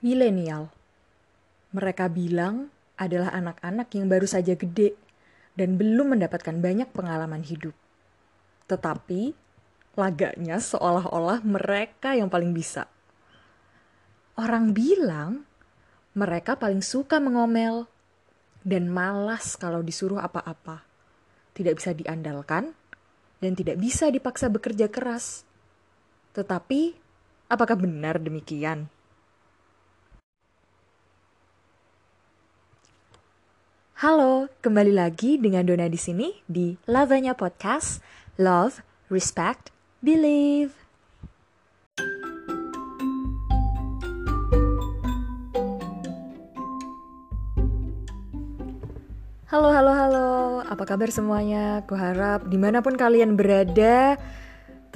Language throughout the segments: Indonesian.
Milenial. Mereka bilang adalah anak-anak yang baru saja gede dan belum mendapatkan banyak pengalaman hidup. Tetapi, laganya seolah-olah mereka yang paling bisa. Orang bilang mereka paling suka mengomel dan malas kalau disuruh apa-apa. Tidak bisa diandalkan dan tidak bisa dipaksa bekerja keras. Tetapi, apakah benar demikian? Halo, kembali lagi dengan Dona di sini di Lavanya Podcast. Love, respect, believe. Halo, halo, halo. Apa kabar semuanya? Kuharap di mana pun kalian berada,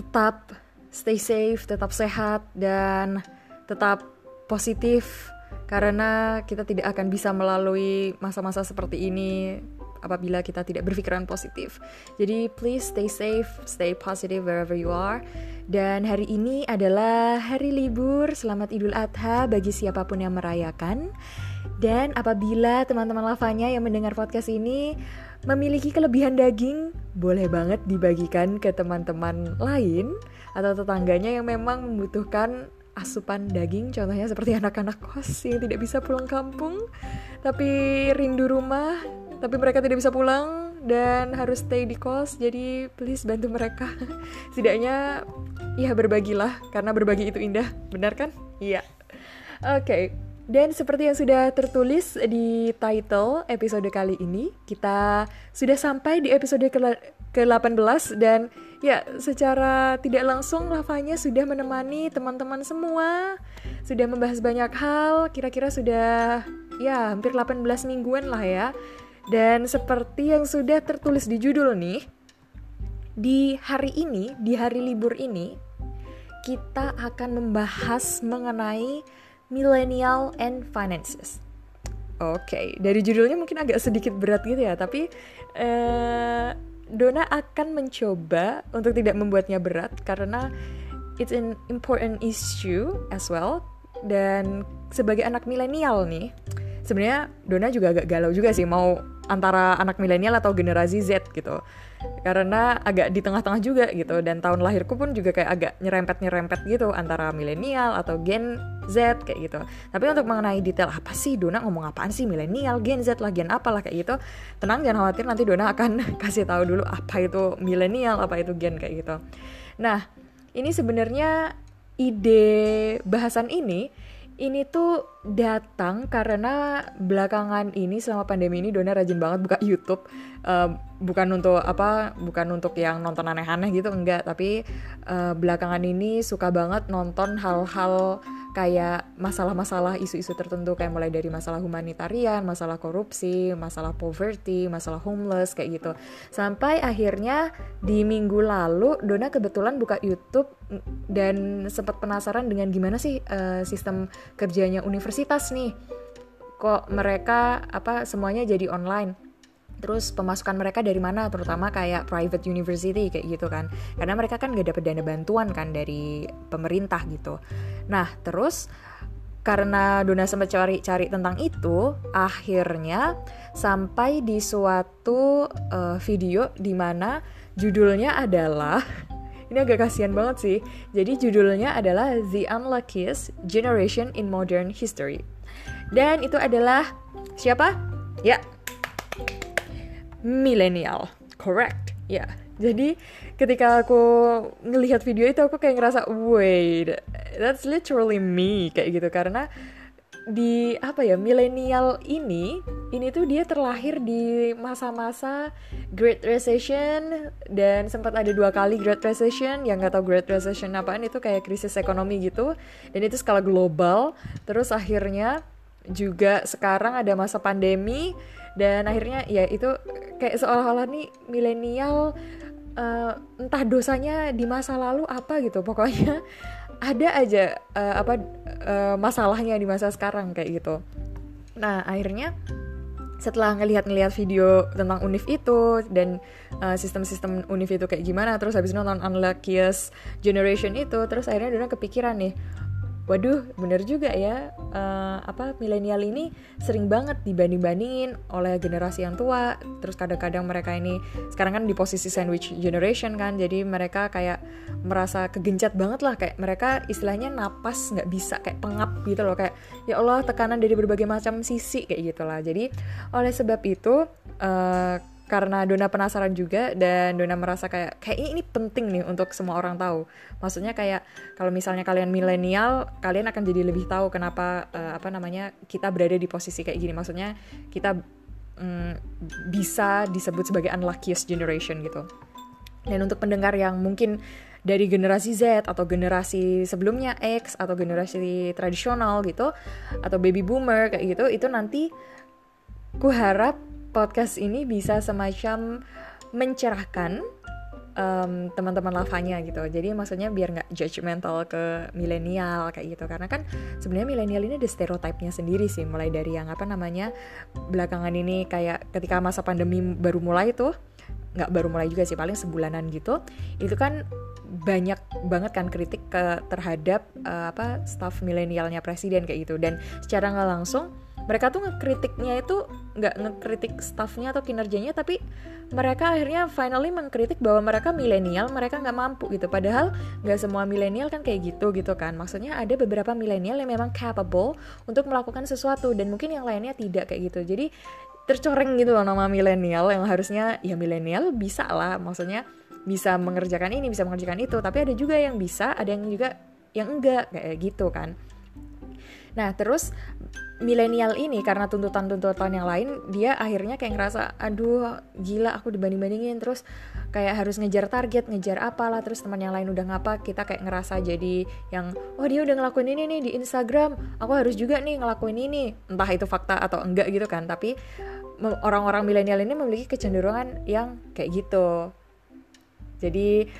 tetap stay safe, tetap sehat, dan tetap positif karena kita tidak akan bisa melalui masa-masa seperti ini apabila kita tidak berpikiran positif. Jadi please stay safe, stay positive wherever you are. Dan hari ini adalah hari libur, selamat Idul Adha bagi siapa pun yang merayakan. Dan apabila teman-teman lavanya yang mendengar podcast ini memiliki kelebihan daging, boleh banget dibagikan ke teman-teman lain atau tetangganya yang memang membutuhkan asupan daging contohnya seperti anak-anak kos yang tidak bisa pulang kampung tapi rindu rumah tapi mereka tidak bisa pulang dan harus stay di kos jadi please bantu mereka setidaknya ya berbagilah karena berbagi itu indah benar kan iya oke okay. dan seperti yang sudah tertulis di title episode kali ini kita sudah sampai di episode ke-18 dan ya secara tidak langsung Lavanya sudah menemani teman-teman semua sudah membahas banyak hal kira-kira sudah ya hampir 18 mingguan lah ya dan seperti yang sudah tertulis di judul nih di hari ini di hari libur ini kita akan membahas mengenai millennial and finances Oke, okay. dari judulnya mungkin agak sedikit berat gitu ya, tapi uh, Dona akan mencoba untuk tidak membuatnya berat karena it's an important issue as well. Dan sebagai anak milenial nih sebenarnya Dona juga agak galau juga sih mau antara anak milenial atau generasi Z gitu. Karena agak di tengah-tengah juga gitu. Dan tahun lahirku pun juga kayak agak nyerempet-nyerempet gitu antara milenial atau Gen Z kayak gitu. Tapi untuk mengenai detail apa sih Dona? Ngomong apaan sih milenial Gen Z lah Gen apalah kayak gitu. Tenang jangan khawatir nanti Dona akan kasih tahu dulu apa itu milenial apa itu Gen kayak gitu. Nah ini sebenarnya ide bahasan ini ini tuh datang karena belakangan ini selama pandemi ini Dona rajin banget buka YouTube bukan untuk apa bukan untuk yang nonton aneh-aneh gitu enggak tapi uh, belakangan ini suka banget nonton hal-hal kayak masalah-masalah isu-isu tertentu kayak mulai dari masalah humanitarian, masalah korupsi, masalah poverty, masalah homeless kayak gitu. Sampai akhirnya di minggu lalu Dona kebetulan buka YouTube dan sempat penasaran dengan gimana sih uh, sistem kerjanya universitas nih. Kok mereka apa semuanya jadi online terus pemasukan mereka dari mana terutama kayak private university kayak gitu kan karena mereka kan gak dapat dana bantuan kan dari pemerintah gitu nah terus karena Dona sempat cari-cari tentang itu, akhirnya sampai di suatu uh, video di mana judulnya adalah ini agak kasihan banget sih. Jadi judulnya adalah The Unluckiest Generation in Modern History. Dan itu adalah siapa? Ya, milenial correct. Ya. Yeah. jadi ketika aku ngelihat video itu aku kayak ngerasa wait that's literally me kayak gitu. Karena di apa ya milenial ini ini tuh dia terlahir di masa-masa Great Recession dan sempat ada dua kali Great Recession. Yang nggak tahu Great Recession apaan itu kayak krisis ekonomi gitu. Dan itu skala global. Terus akhirnya juga sekarang ada masa pandemi dan akhirnya ya itu kayak seolah-olah nih milenial uh, entah dosanya di masa lalu apa gitu. Pokoknya ada aja uh, apa uh, masalahnya di masa sekarang kayak gitu. Nah akhirnya setelah ngelihat-ngelihat video tentang Unif itu dan sistem-sistem uh, Unif itu kayak gimana terus habis nonton Unluckiest Generation itu terus akhirnya Dona kepikiran nih waduh bener juga ya. Uh, apa milenial ini sering banget dibanding-bandingin oleh generasi yang tua. Terus kadang-kadang mereka ini sekarang kan di posisi sandwich generation kan jadi mereka kayak merasa kegencat banget lah. Kayak mereka istilahnya napas nggak bisa kayak pengap gitu loh. Kayak ya Allah tekanan dari berbagai macam sisi kayak gitulah. Jadi oleh sebab itu uh, karena Dona penasaran juga dan Dona merasa kayak kayak ini, penting nih untuk semua orang tahu. Maksudnya kayak kalau misalnya kalian milenial, kalian akan jadi lebih tahu kenapa uh, apa namanya kita berada di posisi kayak gini. Maksudnya kita um, bisa disebut sebagai unluckiest generation gitu. Dan untuk pendengar yang mungkin dari generasi Z atau generasi sebelumnya X atau generasi tradisional gitu atau baby boomer kayak gitu, itu nanti ku harap podcast ini bisa semacam mencerahkan um, teman-teman lavanya gitu. Jadi maksudnya biar nggak judgmental ke milenial kayak gitu. Karena kan sebenarnya milenial ini ada stereotipnya sendiri sih. Mulai dari yang apa namanya belakangan ini kayak ketika masa pandemi baru mulai tuh nggak baru mulai juga sih paling sebulanan gitu. Itu kan banyak banget kan kritik ke terhadap uh, apa staff milenialnya presiden kayak gitu dan secara nggak langsung mereka tuh ngekritiknya itu nggak ngekritik staffnya atau kinerjanya tapi mereka akhirnya finally mengkritik bahwa mereka milenial mereka nggak mampu gitu. Padahal nggak semua milenial kan kayak gitu gitu kan. Maksudnya ada beberapa milenial yang memang capable untuk melakukan sesuatu dan mungkin yang lainnya tidak kayak gitu. Jadi tercoreng gitu loh nama milenial yang harusnya ya milenial bisa lah. Maksudnya bisa mengerjakan ini bisa mengerjakan itu. Tapi ada juga yang bisa ada yang juga yang enggak kayak gitu kan Nah, terus milenial ini karena tuntutan-tuntutan yang lain, dia akhirnya kayak ngerasa, aduh gila aku dibanding-bandingin, terus kayak harus ngejar target, ngejar apalah, terus teman yang lain udah ngapa, kita kayak ngerasa jadi yang, oh dia udah ngelakuin ini nih di Instagram, aku harus juga nih ngelakuin ini, entah itu fakta atau enggak gitu kan, tapi orang-orang milenial ini memiliki kecenderungan yang kayak gitu. Jadi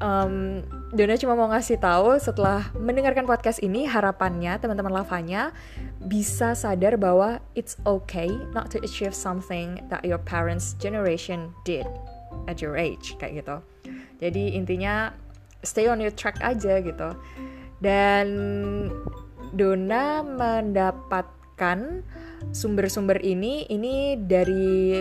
um, Dona cuma mau ngasih tahu setelah mendengarkan podcast ini harapannya teman-teman lavanya bisa sadar bahwa it's okay not to achieve something that your parents generation did at your age kayak gitu. Jadi intinya stay on your track aja gitu. Dan Dona mendapatkan sumber-sumber ini ini dari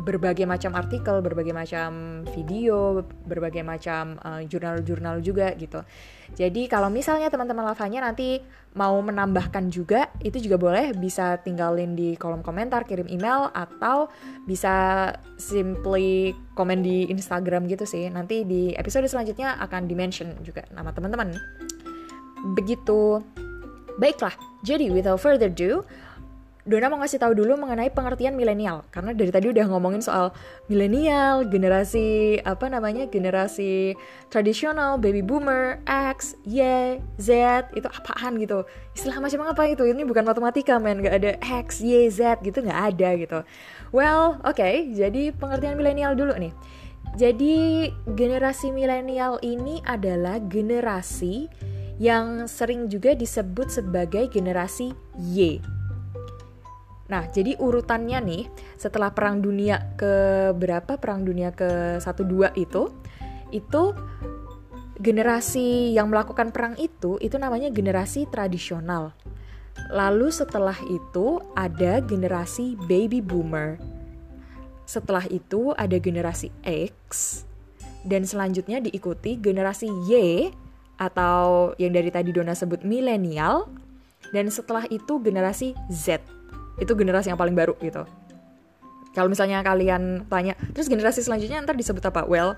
berbagai macam artikel, berbagai macam video, berbagai macam uh, jurnal-jurnal juga gitu. Jadi kalau misalnya teman-teman lavanya nanti mau menambahkan juga, itu juga boleh bisa tinggalin di kolom komentar, kirim email atau bisa simply komen di Instagram gitu sih. Nanti di episode selanjutnya akan dimention juga nama teman-teman. Begitu. Baiklah, jadi without further ado, Dona mau ngasih tahu dulu mengenai pengertian milenial. Karena dari tadi udah ngomongin soal milenial, generasi apa namanya generasi tradisional, baby boomer, X, Y, Z itu apaan gitu. Istilah macam apa itu? Ini bukan matematika men. Nggak ada X, Y, Z gitu nggak ada gitu. Well oke okay, jadi pengertian milenial dulu nih. Jadi generasi milenial ini adalah generasi yang sering juga disebut sebagai generasi Y Nah, jadi urutannya nih, setelah perang dunia ke berapa? Perang dunia ke 1 2 itu itu generasi yang melakukan perang itu itu namanya generasi tradisional. Lalu setelah itu ada generasi baby boomer. Setelah itu ada generasi X dan selanjutnya diikuti generasi Y atau yang dari tadi Dona sebut milenial dan setelah itu generasi Z itu generasi yang paling baru gitu. Kalau misalnya kalian tanya terus generasi selanjutnya ntar disebut apa? Well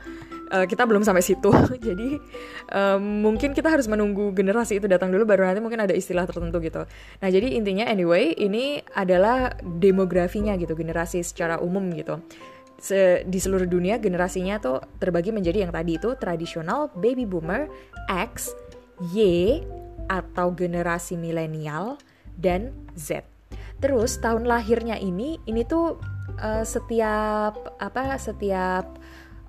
uh, kita belum sampai situ. Jadi um, mungkin kita harus menunggu generasi itu datang dulu baru nanti mungkin ada istilah tertentu gitu. Nah jadi intinya anyway ini adalah demografinya gitu generasi secara umum gitu. Se di seluruh dunia generasinya tuh terbagi menjadi yang tadi itu tradisional baby boomer X Y atau generasi milenial dan Z Terus tahun lahirnya ini ini tuh uh, setiap apa setiap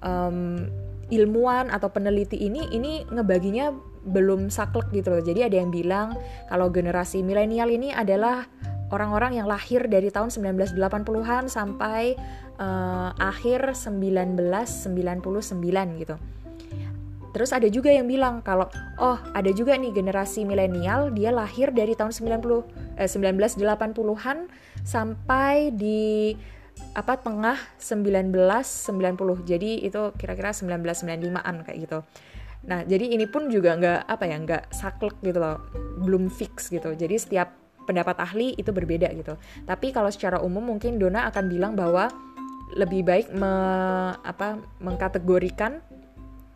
um, ilmuwan atau peneliti ini ini ngebaginya belum saklek gitu loh. Jadi ada yang bilang kalau generasi milenial ini adalah orang-orang yang lahir dari tahun 1980-an sampai uh, akhir 1999 gitu. terus ada juga yang bilang kalau oh ada juga nih generasi milenial dia lahir dari tahun 90 eh, 1980-an sampai di apa tengah 1990 jadi itu kira-kira 1995an kayak gitu. Nah jadi ini pun juga nggak apa ya nggak saklek gitu loh. Belum fix gitu. Jadi setiap pendapat ahli itu berbeda gitu. Tapi kalau secara umum mungkin Dona akan bilang bahwa lebih baik me, apa mengkategorikan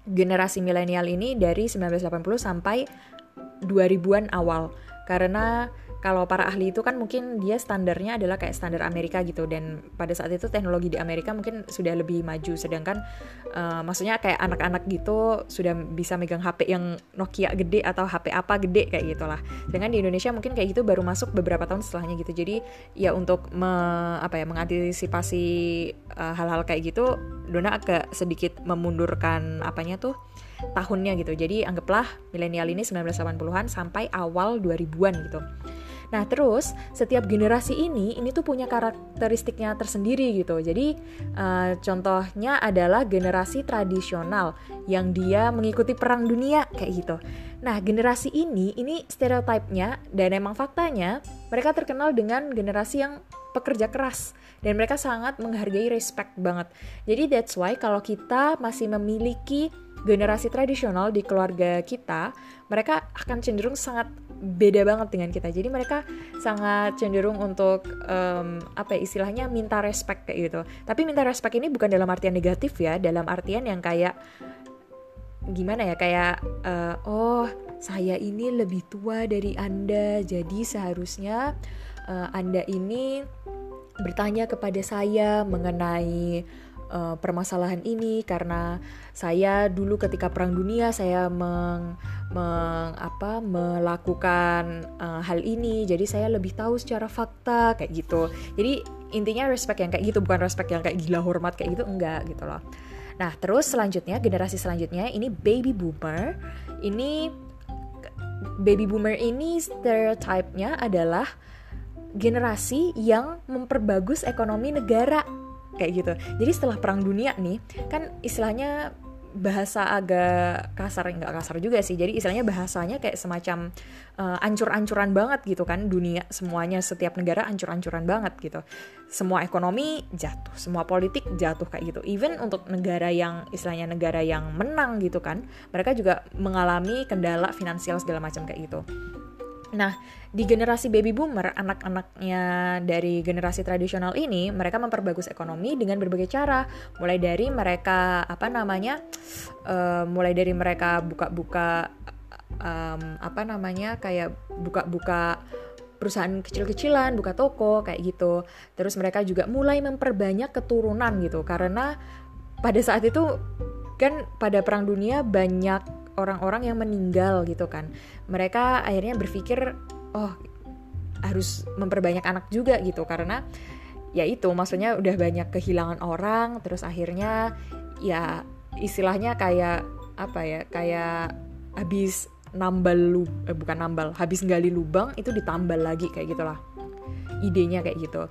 generasi milenial ini dari 1980 sampai 2000-an awal. Karena kalau para ahli itu kan mungkin dia standarnya adalah kayak standar Amerika gitu. Dan pada saat itu teknologi di Amerika mungkin sudah lebih maju. Sedangkan uh, maksudnya kayak anak-anak gitu sudah bisa megang HP yang Nokia gede atau HP apa gede kayak gitulah. Sedangkan di Indonesia mungkin kayak gitu baru masuk beberapa tahun setelahnya gitu. Jadi ya untuk me, apa ya mengantisipasi uh, hal-hal kayak gitu Dona agak sedikit memundurkan apanya tuh tahunnya gitu. Jadi anggaplah milenial ini 1980-an sampai awal 2000-an gitu Nah, terus setiap generasi ini ini tuh punya karakteristiknya tersendiri gitu. Jadi uh, contohnya adalah generasi tradisional yang dia mengikuti perang dunia kayak gitu. Nah, generasi ini ini stereotipnya dan emang faktanya mereka terkenal dengan generasi yang pekerja keras dan mereka sangat menghargai respect banget. Jadi that's why kalau kita masih memiliki generasi tradisional di keluarga kita, mereka akan cenderung sangat beda banget dengan kita. Jadi mereka sangat cenderung untuk um, apa ya istilahnya minta respect kayak gitu. Tapi minta respect ini bukan dalam artian negatif ya, dalam artian yang kayak gimana ya kayak uh, oh saya ini lebih tua dari anda jadi seharusnya uh, anda ini bertanya kepada saya mengenai uh, permasalahan ini karena saya dulu ketika perang dunia saya meng, meng apa melakukan uh, hal ini. Jadi saya lebih tahu secara fakta kayak gitu. Jadi intinya respect yang kayak gitu bukan respect yang kayak gila hormat kayak gitu enggak gitu loh. Nah terus selanjutnya generasi selanjutnya ini baby boomer. Ini baby boomer ini stereotipnya adalah generasi yang memperbagus ekonomi negara kayak gitu. Jadi setelah perang dunia nih, kan istilahnya bahasa agak kasar nggak kasar juga sih. Jadi istilahnya bahasanya kayak semacam uh, ancur-ancuran banget gitu kan. Dunia semuanya setiap negara ancur-ancuran banget gitu. Semua ekonomi jatuh semua politik jatuh kayak gitu. Even untuk negara yang istilahnya negara yang menang gitu kan mereka juga mengalami kendala finansial segala macam kayak gitu Nah, di generasi baby boomer, anak-anaknya dari generasi tradisional ini, mereka memperbagus ekonomi dengan berbagai cara. Mulai dari mereka apa namanya, uh, mulai dari mereka buka-buka um, apa namanya, kayak buka-buka perusahaan kecil-kecilan, buka toko kayak gitu. Terus mereka juga mulai memperbanyak keturunan gitu, karena pada saat itu kan pada perang dunia banyak orang-orang yang meninggal gitu kan. Mereka akhirnya berpikir oh harus memperbanyak anak juga gitu. Karena ya itu maksudnya udah banyak kehilangan orang terus akhirnya ya istilahnya kayak apa ya kayak habis nambal lu eh, bukan nambal habis gali lubang itu ditambal lagi kayak gitulah. Idenya kayak gitu.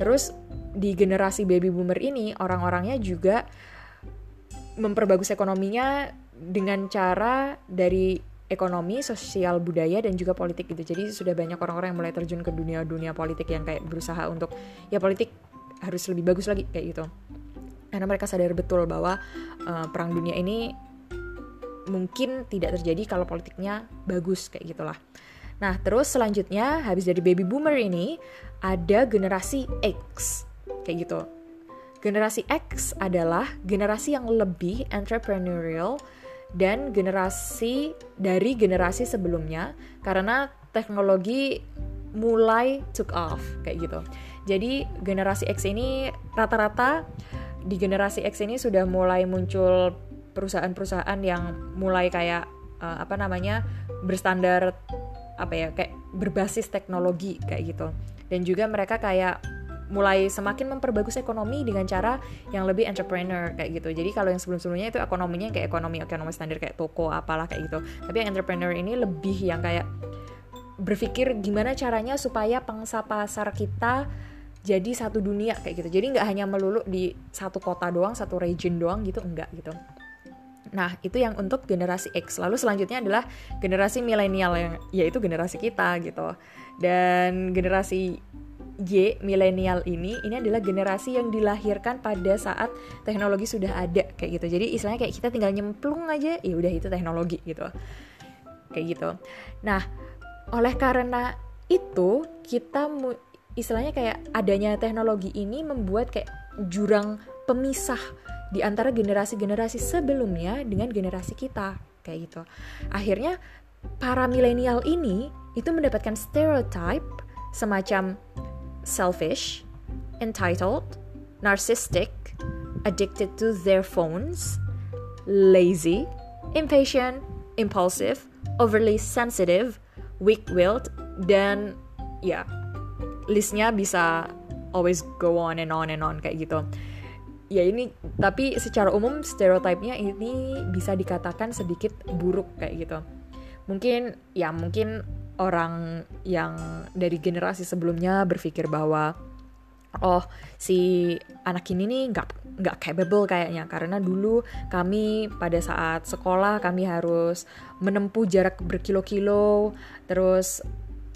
Terus di generasi baby boomer ini orang-orangnya juga memperbagus ekonominya dengan cara dari ekonomi, sosial, budaya dan juga politik gitu. Jadi sudah banyak orang-orang yang mulai terjun ke dunia-dunia politik yang kayak berusaha untuk ya politik harus lebih bagus lagi kayak gitu. Karena mereka sadar betul bahwa uh, perang dunia ini mungkin tidak terjadi kalau politiknya bagus kayak gitulah. Nah, terus selanjutnya habis dari baby boomer ini ada generasi X kayak gitu. Generasi X adalah generasi yang lebih entrepreneurial dan generasi dari generasi sebelumnya karena teknologi mulai took off kayak gitu. Jadi generasi X ini rata-rata di generasi X ini sudah mulai muncul perusahaan-perusahaan yang mulai kayak uh, apa namanya berstandar apa ya kayak berbasis teknologi kayak gitu. Dan juga mereka kayak mulai semakin memperbagus ekonomi dengan cara yang lebih entrepreneur kayak gitu. Jadi kalau yang sebelum-sebelumnya itu ekonominya kayak ekonomi ekonomi standar kayak toko apalah kayak gitu. Tapi yang entrepreneur ini lebih yang kayak berpikir gimana caranya supaya pangsa pasar kita jadi satu dunia kayak gitu. Jadi nggak hanya melulu di satu kota doang, satu region doang gitu, enggak gitu. Nah, itu yang untuk generasi X. Lalu selanjutnya adalah generasi milenial yang yaitu generasi kita gitu. Dan generasi Y milenial ini ini adalah generasi yang dilahirkan pada saat teknologi sudah ada kayak gitu. Jadi istilahnya kayak kita tinggal nyemplung aja, ya udah itu teknologi gitu. Kayak gitu. Nah, oleh karena itu kita istilahnya kayak adanya teknologi ini membuat kayak jurang pemisah di antara generasi-generasi sebelumnya dengan generasi kita kayak gitu. Akhirnya para milenial ini itu mendapatkan stereotype semacam selfish, entitled, narcissistic, addicted to their phones, lazy, impatient, impulsive, overly sensitive, weak-willed, dan ya listnya bisa always go on and on and on kayak gitu. Ya ini tapi secara umum stereotipnya ini bisa dikatakan sedikit buruk kayak gitu. Mungkin ya mungkin orang yang dari generasi sebelumnya berpikir bahwa oh si anak ini nih nggak nggak capable kayaknya. Karena dulu kami pada saat sekolah kami harus menempuh jarak berkilo-kilo terus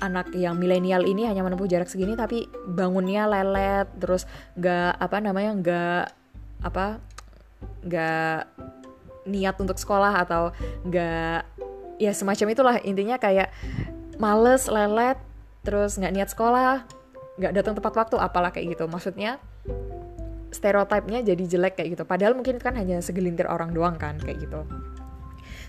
anak yang milenial ini hanya menempuh jarak segini tapi bangunnya lelet terus nggak apa namanya nggak apa nggak niat untuk sekolah atau nggak ya semacam itulah intinya kayak males lelet terus nggak niat sekolah nggak datang tepat waktu apalah kayak gitu maksudnya stereotipnya jadi jelek kayak gitu padahal mungkin kan hanya segelintir orang doang kan kayak gitu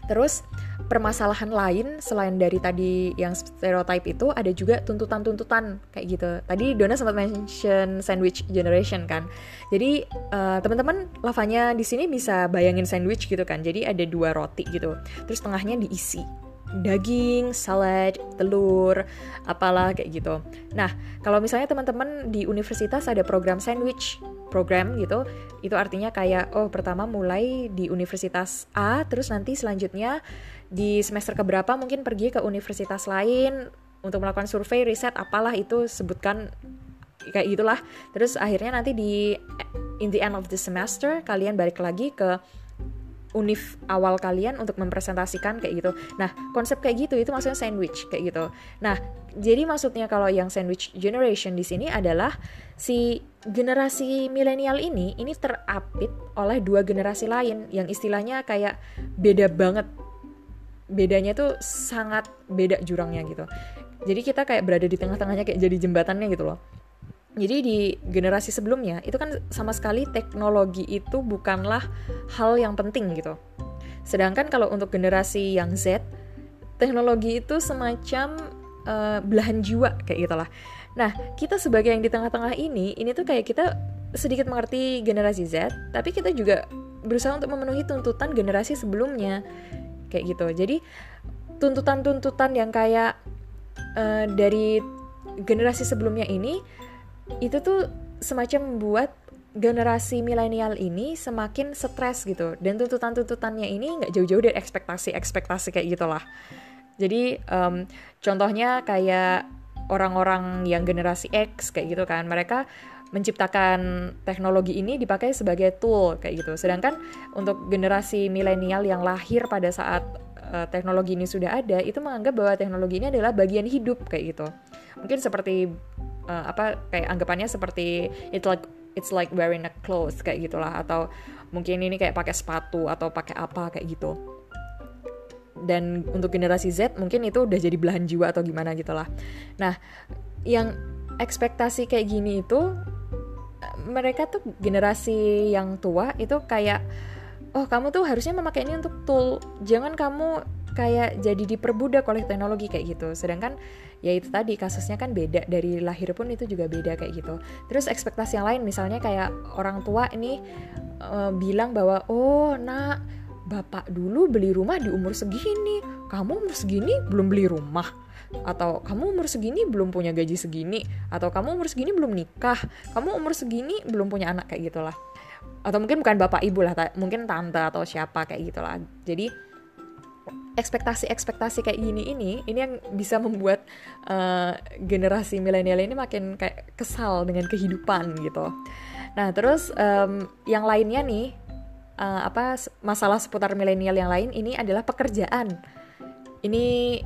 Terus permasalahan lain selain dari tadi yang stereotype itu ada juga tuntutan-tuntutan kayak gitu. Tadi Dona sempat mention sandwich generation kan. Jadi uh, teman-teman lavanya di sini bisa bayangin sandwich gitu kan. Jadi ada dua roti gitu. Terus tengahnya diisi daging, salad, telur, apalah kayak gitu. Nah, kalau misalnya teman-teman di universitas ada program sandwich program gitu, itu artinya kayak oh pertama mulai di universitas A, terus nanti selanjutnya di semester keberapa mungkin pergi ke universitas lain untuk melakukan survei, riset, apalah itu sebutkan kayak gitulah. Terus akhirnya nanti di in the end of the semester kalian balik lagi ke univ awal kalian untuk mempresentasikan kayak gitu. Nah, konsep kayak gitu itu maksudnya sandwich kayak gitu. Nah, jadi maksudnya kalau yang sandwich generation di sini adalah si generasi milenial ini ini terapit oleh dua generasi lain yang istilahnya kayak beda banget. Bedanya tuh sangat beda jurangnya gitu. Jadi kita kayak berada di tengah-tengahnya kayak jadi jembatannya gitu loh jadi di generasi sebelumnya itu kan sama sekali teknologi itu bukanlah hal yang penting gitu. Sedangkan kalau untuk generasi yang Z, teknologi itu semacam uh, belahan jiwa kayak gitulah. Nah, kita sebagai yang di tengah-tengah ini, ini tuh kayak kita sedikit mengerti generasi Z, tapi kita juga berusaha untuk memenuhi tuntutan generasi sebelumnya kayak gitu. Jadi tuntutan-tuntutan yang kayak uh, dari generasi sebelumnya ini itu tuh semacam membuat generasi milenial ini semakin stres gitu. Dan tuntutan-tuntutannya ini nggak jauh-jauh dari ekspektasi-ekspektasi kayak gitulah. Jadi um, contohnya kayak orang-orang yang generasi X kayak gitu kan. Mereka menciptakan teknologi ini dipakai sebagai tool kayak gitu. Sedangkan untuk generasi milenial yang lahir pada saat uh, teknologi ini sudah ada itu menganggap bahwa teknologi ini adalah bagian hidup kayak gitu. Mungkin seperti uh, apa kayak anggapannya seperti it's like it's like wearing a clothes kayak gitulah. Atau mungkin ini kayak pakai sepatu atau pakai apa kayak gitu. Dan untuk generasi Z mungkin itu udah jadi belahan jiwa atau gimana gitulah. Nah yang ekspektasi kayak gini itu mereka tuh generasi yang tua itu kayak oh kamu tuh harusnya memakai ini untuk tool. Jangan kamu kayak jadi diperbudak oleh teknologi kayak gitu. Sedangkan ya itu tadi kasusnya kan beda. Dari lahir pun itu juga beda kayak gitu. Terus ekspektasi yang lain misalnya kayak orang tua ini uh, bilang bahwa oh nak bapak dulu beli rumah di umur segini. Kamu umur segini belum beli rumah. Atau kamu umur segini belum punya gaji segini. Atau kamu umur segini belum nikah. Kamu umur segini belum punya anak kayak gitulah. Atau mungkin bukan bapak ibu lah mungkin tante atau siapa kayak gitulah. Jadi ekspektasi-ekspektasi kayak gini ini ini yang bisa membuat uh, generasi milenial ini makin kayak kesal dengan kehidupan gitu. Nah terus um, yang lainnya nih uh, apa masalah seputar milenial yang lain ini adalah pekerjaan. Ini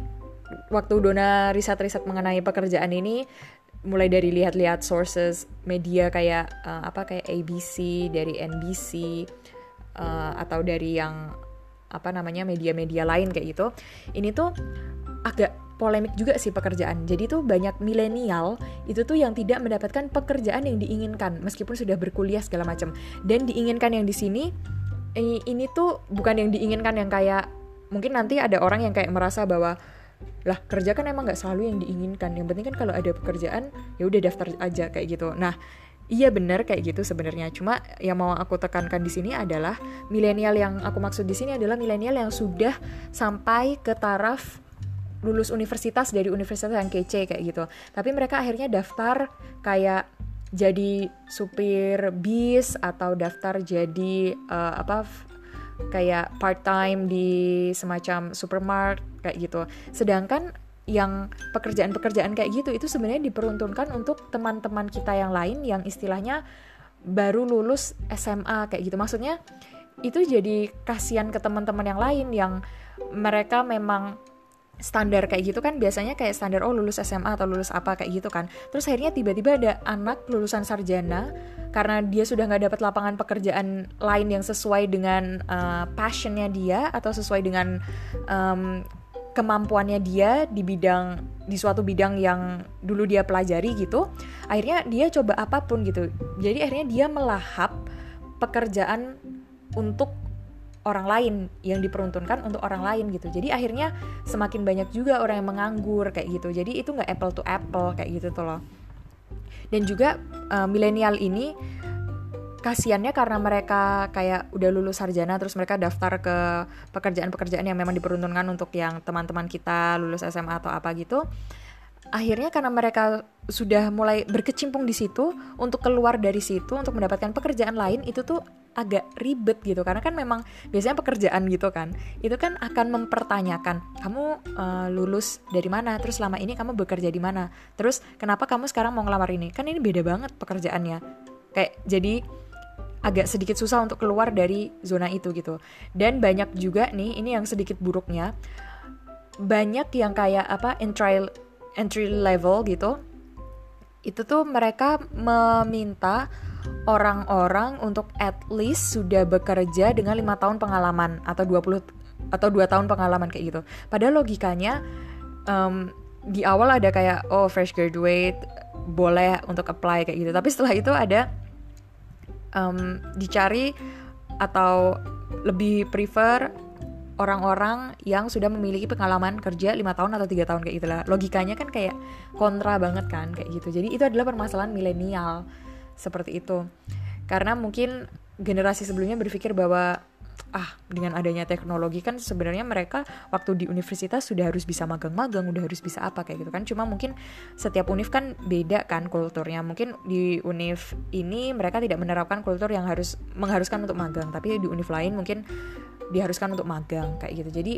waktu Dona riset-riset mengenai pekerjaan ini mulai dari lihat-lihat sources media kayak uh, apa kayak ABC dari NBC uh, atau dari yang apa namanya media-media lain kayak gitu ini tuh agak polemik juga sih pekerjaan. Jadi tuh banyak milenial itu tuh yang tidak mendapatkan pekerjaan yang diinginkan meskipun sudah berkuliah segala macam. Dan diinginkan yang di sini ini, tuh bukan yang diinginkan yang kayak mungkin nanti ada orang yang kayak merasa bahwa lah kerja kan emang nggak selalu yang diinginkan yang penting kan kalau ada pekerjaan ya udah daftar aja kayak gitu. Nah Iya benar kayak gitu sebenarnya. Cuma yang mau aku tekankan di sini adalah milenial yang aku maksud di sini adalah milenial yang sudah sampai ke taraf lulus universitas dari universitas yang kece kayak gitu. Tapi mereka akhirnya daftar kayak jadi supir bis atau daftar jadi uh, apa kayak part time di semacam supermarket kayak gitu. Sedangkan yang pekerjaan-pekerjaan kayak gitu itu sebenarnya diperuntukkan untuk teman-teman kita yang lain yang istilahnya baru lulus SMA kayak gitu. Maksudnya itu jadi kasihan ke teman-teman yang lain yang mereka memang standar kayak gitu kan biasanya kayak standar oh lulus SMA atau lulus apa kayak gitu kan terus akhirnya tiba-tiba ada anak lulusan sarjana karena dia sudah nggak dapat lapangan pekerjaan lain yang sesuai dengan uh, passionnya dia atau sesuai dengan um, kemampuannya dia di bidang di suatu bidang yang dulu dia pelajari gitu akhirnya dia coba apa pun gitu. Jadi akhirnya dia melahap pekerjaan untuk orang lain yang diperuntukkan untuk orang lain gitu. Jadi akhirnya semakin banyak juga orang yang menganggur kayak gitu. Jadi itu nggak apple to apple kayak gitu tuh loh. Dan juga uh, milenial ini kasiannya karena mereka kayak udah lulus sarjana terus mereka daftar ke pekerjaan-pekerjaan yang memang diperuntukkan untuk yang teman-teman kita lulus SMA atau apa gitu. Akhirnya karena mereka sudah mulai berkecimpung di situ untuk keluar dari situ untuk mendapatkan pekerjaan lain itu tuh agak ribet gitu. Karena kan memang biasanya pekerjaan gitu kan itu kan akan mempertanyakan kamu uh, lulus dari mana? Terus selama ini kamu bekerja di mana? Terus kenapa kamu sekarang mau ngelamar ini? Kan ini beda banget pekerjaannya. Kayak jadi agak sedikit susah untuk keluar dari zona itu gitu. Dan banyak juga nih, ini yang sedikit buruknya, banyak yang kayak apa entry entry level gitu. Itu tuh mereka meminta orang-orang untuk at least sudah bekerja dengan lima tahun pengalaman atau 20 atau dua tahun pengalaman kayak gitu. Padahal logikanya um, di awal ada kayak oh fresh graduate boleh untuk apply kayak gitu. Tapi setelah itu ada um, dicari atau lebih prefer orang-orang yang sudah memiliki pengalaman kerja lima tahun atau tiga tahun kayak gitulah. Logikanya kan kayak kontra banget kan kayak gitu. Jadi itu adalah permasalahan milenial seperti itu. Karena mungkin generasi sebelumnya berpikir bahwa ah dengan adanya teknologi kan sebenarnya mereka waktu di universitas sudah harus bisa magang-magang, udah harus bisa apa kayak gitu kan. Cuma mungkin setiap univ kan beda kan kulturnya. Mungkin di univ ini mereka tidak menerapkan kultur yang harus mengharuskan untuk magang, tapi di univ lain mungkin diharuskan untuk magang kayak gitu. Jadi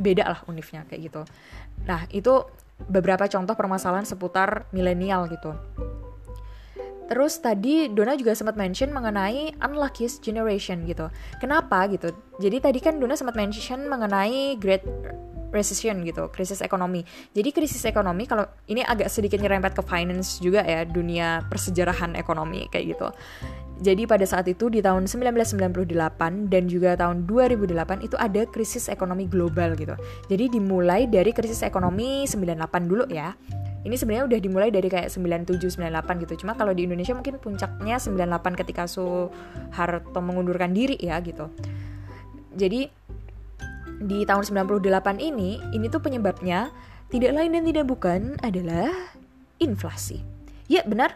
beda lah univnya kayak gitu. Nah, itu beberapa contoh permasalahan seputar milenial gitu. Terus tadi Dona juga sempat mention mengenai unluckiest generation gitu. Kenapa gitu? Jadi tadi kan Dona sempat mention mengenai Great Recession gitu, krisis ekonomi. Jadi krisis ekonomi kalau ini agak sedikit nyerempet ke finance juga ya, dunia persejarahan ekonomi kayak gitu. Jadi pada saat itu di tahun 1998 dan juga tahun 2008 itu ada krisis ekonomi global gitu. Jadi dimulai dari krisis ekonomi 98 dulu ya ini sebenarnya udah dimulai dari kayak 97 98 gitu cuma kalau di Indonesia mungkin puncaknya 98 ketika Soeharto mengundurkan diri ya gitu jadi di tahun 98 ini ini tuh penyebabnya tidak lain dan tidak bukan adalah inflasi. Ya benar.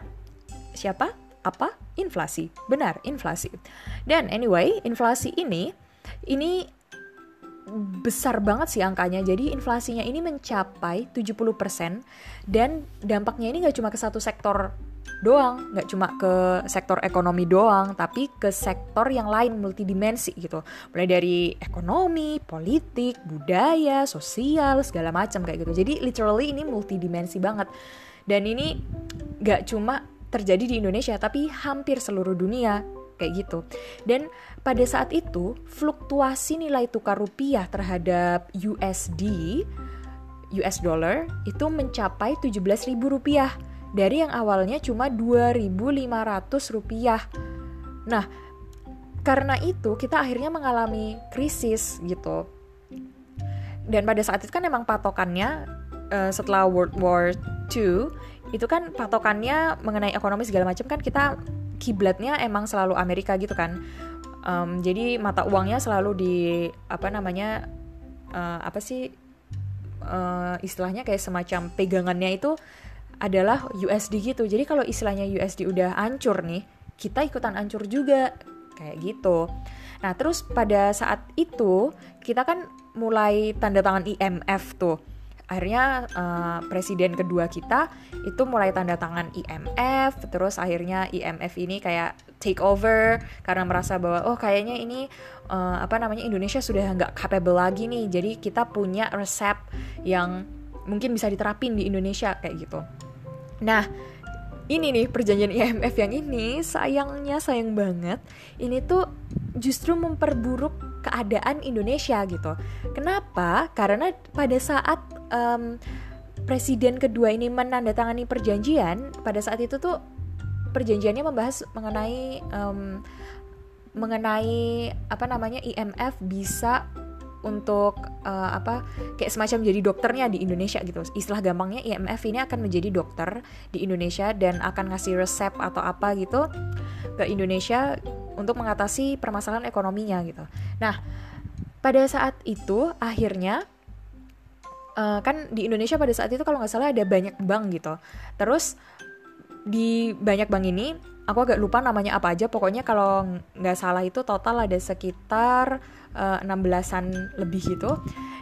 Siapa? Apa? Inflasi. Benar inflasi. Dan anyway inflasi ini ini besar banget sih angkanya. Jadi inflasinya ini mencapai 70% dan dampaknya ini nggak cuma ke satu sektor doang, nggak cuma ke sektor ekonomi doang, tapi ke sektor yang lain multidimensi gitu. Mulai dari ekonomi, politik, budaya, sosial, segala macam kayak gitu. Jadi literally ini multidimensi banget. Dan ini nggak cuma terjadi di Indonesia, tapi hampir seluruh dunia kayak gitu. Dan pada saat itu fluktuasi nilai tukar rupiah terhadap USD US dollar itu mencapai 17.000 rupiah dari yang awalnya cuma 2.500 rupiah. Nah, karena itu kita akhirnya mengalami krisis gitu. Dan pada saat itu kan emang patokannya uh, setelah World War II itu kan patokannya mengenai ekonomi segala macam kan kita kiblatnya emang selalu Amerika gitu kan. Um, jadi mata uangnya selalu di apa namanya uh, apa sih uh, istilahnya kayak semacam pegangannya itu adalah USD gitu. Jadi kalau istilahnya USD udah hancur nih, kita ikutan hancur juga kayak gitu. Nah, terus pada saat itu kita kan mulai tanda tangan IMF tuh akhirnya uh, presiden kedua kita itu mulai tanda tangan IMF terus akhirnya IMF ini kayak take over karena merasa bahwa oh kayaknya ini uh, apa namanya Indonesia sudah nggak capable lagi nih jadi kita punya resep yang mungkin bisa diterapin di Indonesia kayak gitu nah ini nih perjanjian IMF yang ini sayangnya sayang banget ini tuh justru memperburuk keadaan Indonesia gitu. Kenapa? Karena pada saat um, presiden kedua ini menandatangani perjanjian, pada saat itu tuh perjanjiannya membahas mengenai um, mengenai apa namanya IMF bisa untuk uh, apa kayak semacam jadi dokternya di Indonesia gitu. Istilah gampangnya IMF ini akan menjadi dokter di Indonesia dan akan ngasih resep atau apa gitu ke Indonesia untuk mengatasi permasalahan ekonominya gitu. Nah, pada saat itu akhirnya uh, kan di Indonesia pada saat itu kalau nggak salah ada banyak bank gitu. Terus di banyak bank ini aku agak lupa namanya apa aja. Pokoknya kalau nggak salah itu total ada sekitar uh, 16-an lebih gitu.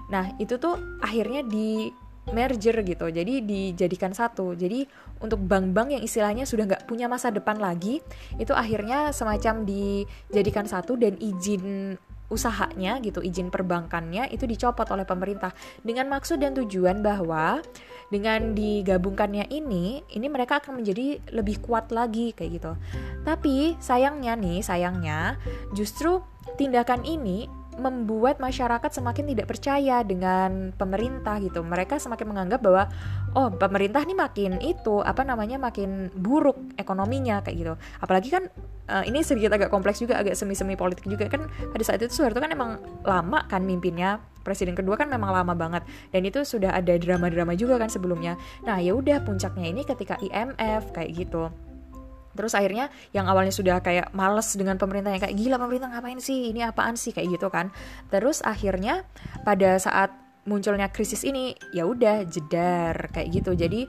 Nah, itu tuh akhirnya di merger gitu jadi dijadikan satu jadi untuk bank-bank yang istilahnya sudah nggak punya masa depan lagi itu akhirnya semacam dijadikan satu dan izin usahanya gitu izin perbankannya itu dicopot oleh pemerintah. Dengan maksud dan tujuan bahwa dengan digabungkannya ini ini mereka akan menjadi lebih kuat lagi kayak gitu. Tapi sayangnya nih sayangnya justru tindakan ini membuat masyarakat semakin tidak percaya dengan pemerintah gitu. Mereka semakin menganggap bahwa oh pemerintah nih makin itu apa namanya makin buruk ekonominya kayak gitu. Apalagi kan uh, ini sedikit agak kompleks juga agak semi-semi politik juga kan pada saat itu Soeharto kan emang lama kan mimpinnya presiden kedua kan memang lama banget dan itu sudah ada drama-drama juga kan sebelumnya. Nah, ya udah puncaknya ini ketika IMF kayak gitu. Terus akhirnya yang awalnya sudah kayak males dengan pemerintah yang kayak gila pemerintah ngapain sih ini apaan sih kayak gitu kan. Terus akhirnya pada saat munculnya krisis ini ya udah jedar kayak gitu. Jadi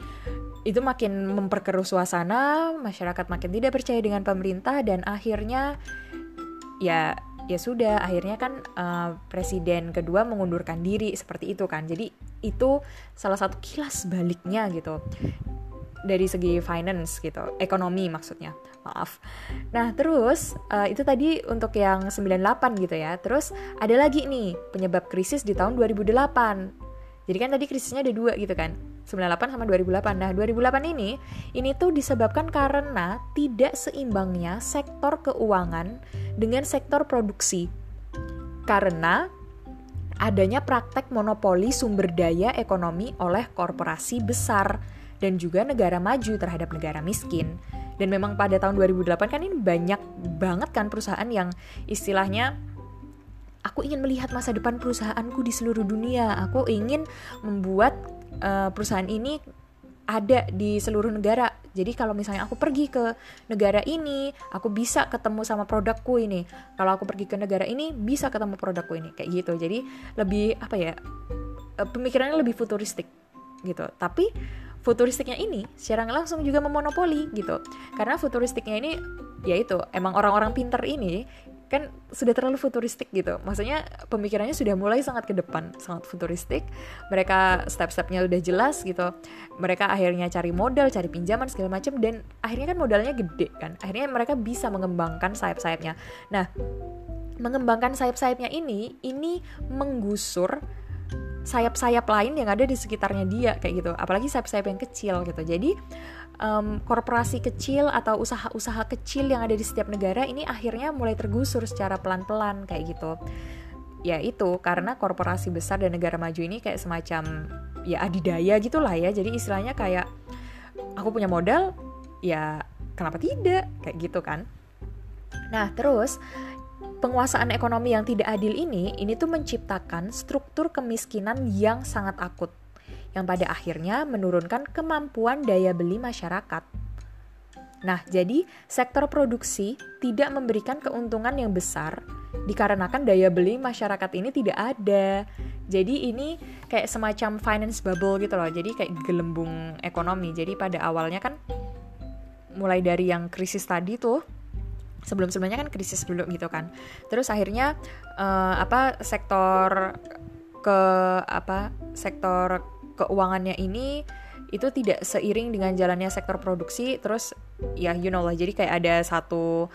itu makin memperkeruh suasana, masyarakat makin tidak percaya dengan pemerintah dan akhirnya ya ya sudah akhirnya kan uh, presiden kedua mengundurkan diri seperti itu kan. Jadi itu salah satu kilas baliknya gitu dari segi finance gitu, ekonomi maksudnya. Maaf. Nah, terus uh, itu tadi untuk yang 98 gitu ya. Terus ada lagi nih penyebab krisis di tahun 2008. Jadi kan tadi krisisnya ada dua gitu kan. 98 sama 2008. Nah, 2008 ini ini tuh disebabkan karena tidak seimbangnya sektor keuangan dengan sektor produksi. Karena adanya praktek monopoli sumber daya ekonomi oleh korporasi besar dan juga negara maju terhadap negara miskin. Dan memang pada tahun 2008 kan ini banyak banget kan perusahaan yang istilahnya aku ingin melihat masa depan perusahaanku di seluruh dunia. Aku ingin membuat uh, perusahaan ini ada di seluruh negara. Jadi kalau misalnya aku pergi ke negara ini, aku bisa ketemu sama produkku ini. Kalau aku pergi ke negara ini, bisa ketemu produkku ini. Kayak gitu. Jadi lebih apa ya? Eh, pemikirannya lebih futuristik gitu. Tapi futuristiknya ini secara langsung juga memonopoli gitu. Karena futuristiknya ini yaitu emang orang-orang pinter ini kan sudah terlalu futuristik gitu. Maksudnya pemikirannya sudah mulai sangat ke depan sangat futuristik. Mereka step-stepnya udah jelas gitu. Mereka akhirnya cari modal cari pinjaman segala macam dan akhirnya kan modalnya gede kan. Akhirnya mereka bisa mengembangkan sayap-sayapnya. Nah mengembangkan sayap-sayapnya ini ini menggusur sayap-sayap lain yang ada di sekitarnya dia kayak gitu. Apalagi sayap-sayap yang kecil gitu. Jadi um, korporasi kecil atau usaha-usaha kecil yang ada di setiap negara ini akhirnya mulai tergusur secara pelan-pelan kayak gitu. Ya itu karena korporasi besar dan negara maju ini kayak semacam ya adidaya gitulah ya. Jadi istilahnya kayak aku punya modal ya kenapa tidak? Kayak gitu kan. Nah terus penguasaan ekonomi yang tidak adil ini ini tuh menciptakan struktur kemiskinan yang sangat akut yang pada akhirnya menurunkan kemampuan daya beli masyarakat Nah, jadi sektor produksi tidak memberikan keuntungan yang besar dikarenakan daya beli masyarakat ini tidak ada. Jadi ini kayak semacam finance bubble gitu loh. Jadi kayak gelembung ekonomi. Jadi pada awalnya kan mulai dari yang krisis tadi tuh sebelum-sebelumnya kan krisis dulu gitu kan. Terus akhirnya uh, apa sektor ke apa sektor keuangannya ini itu tidak seiring dengan jalannya sektor produksi terus ya you know lah jadi kayak ada satu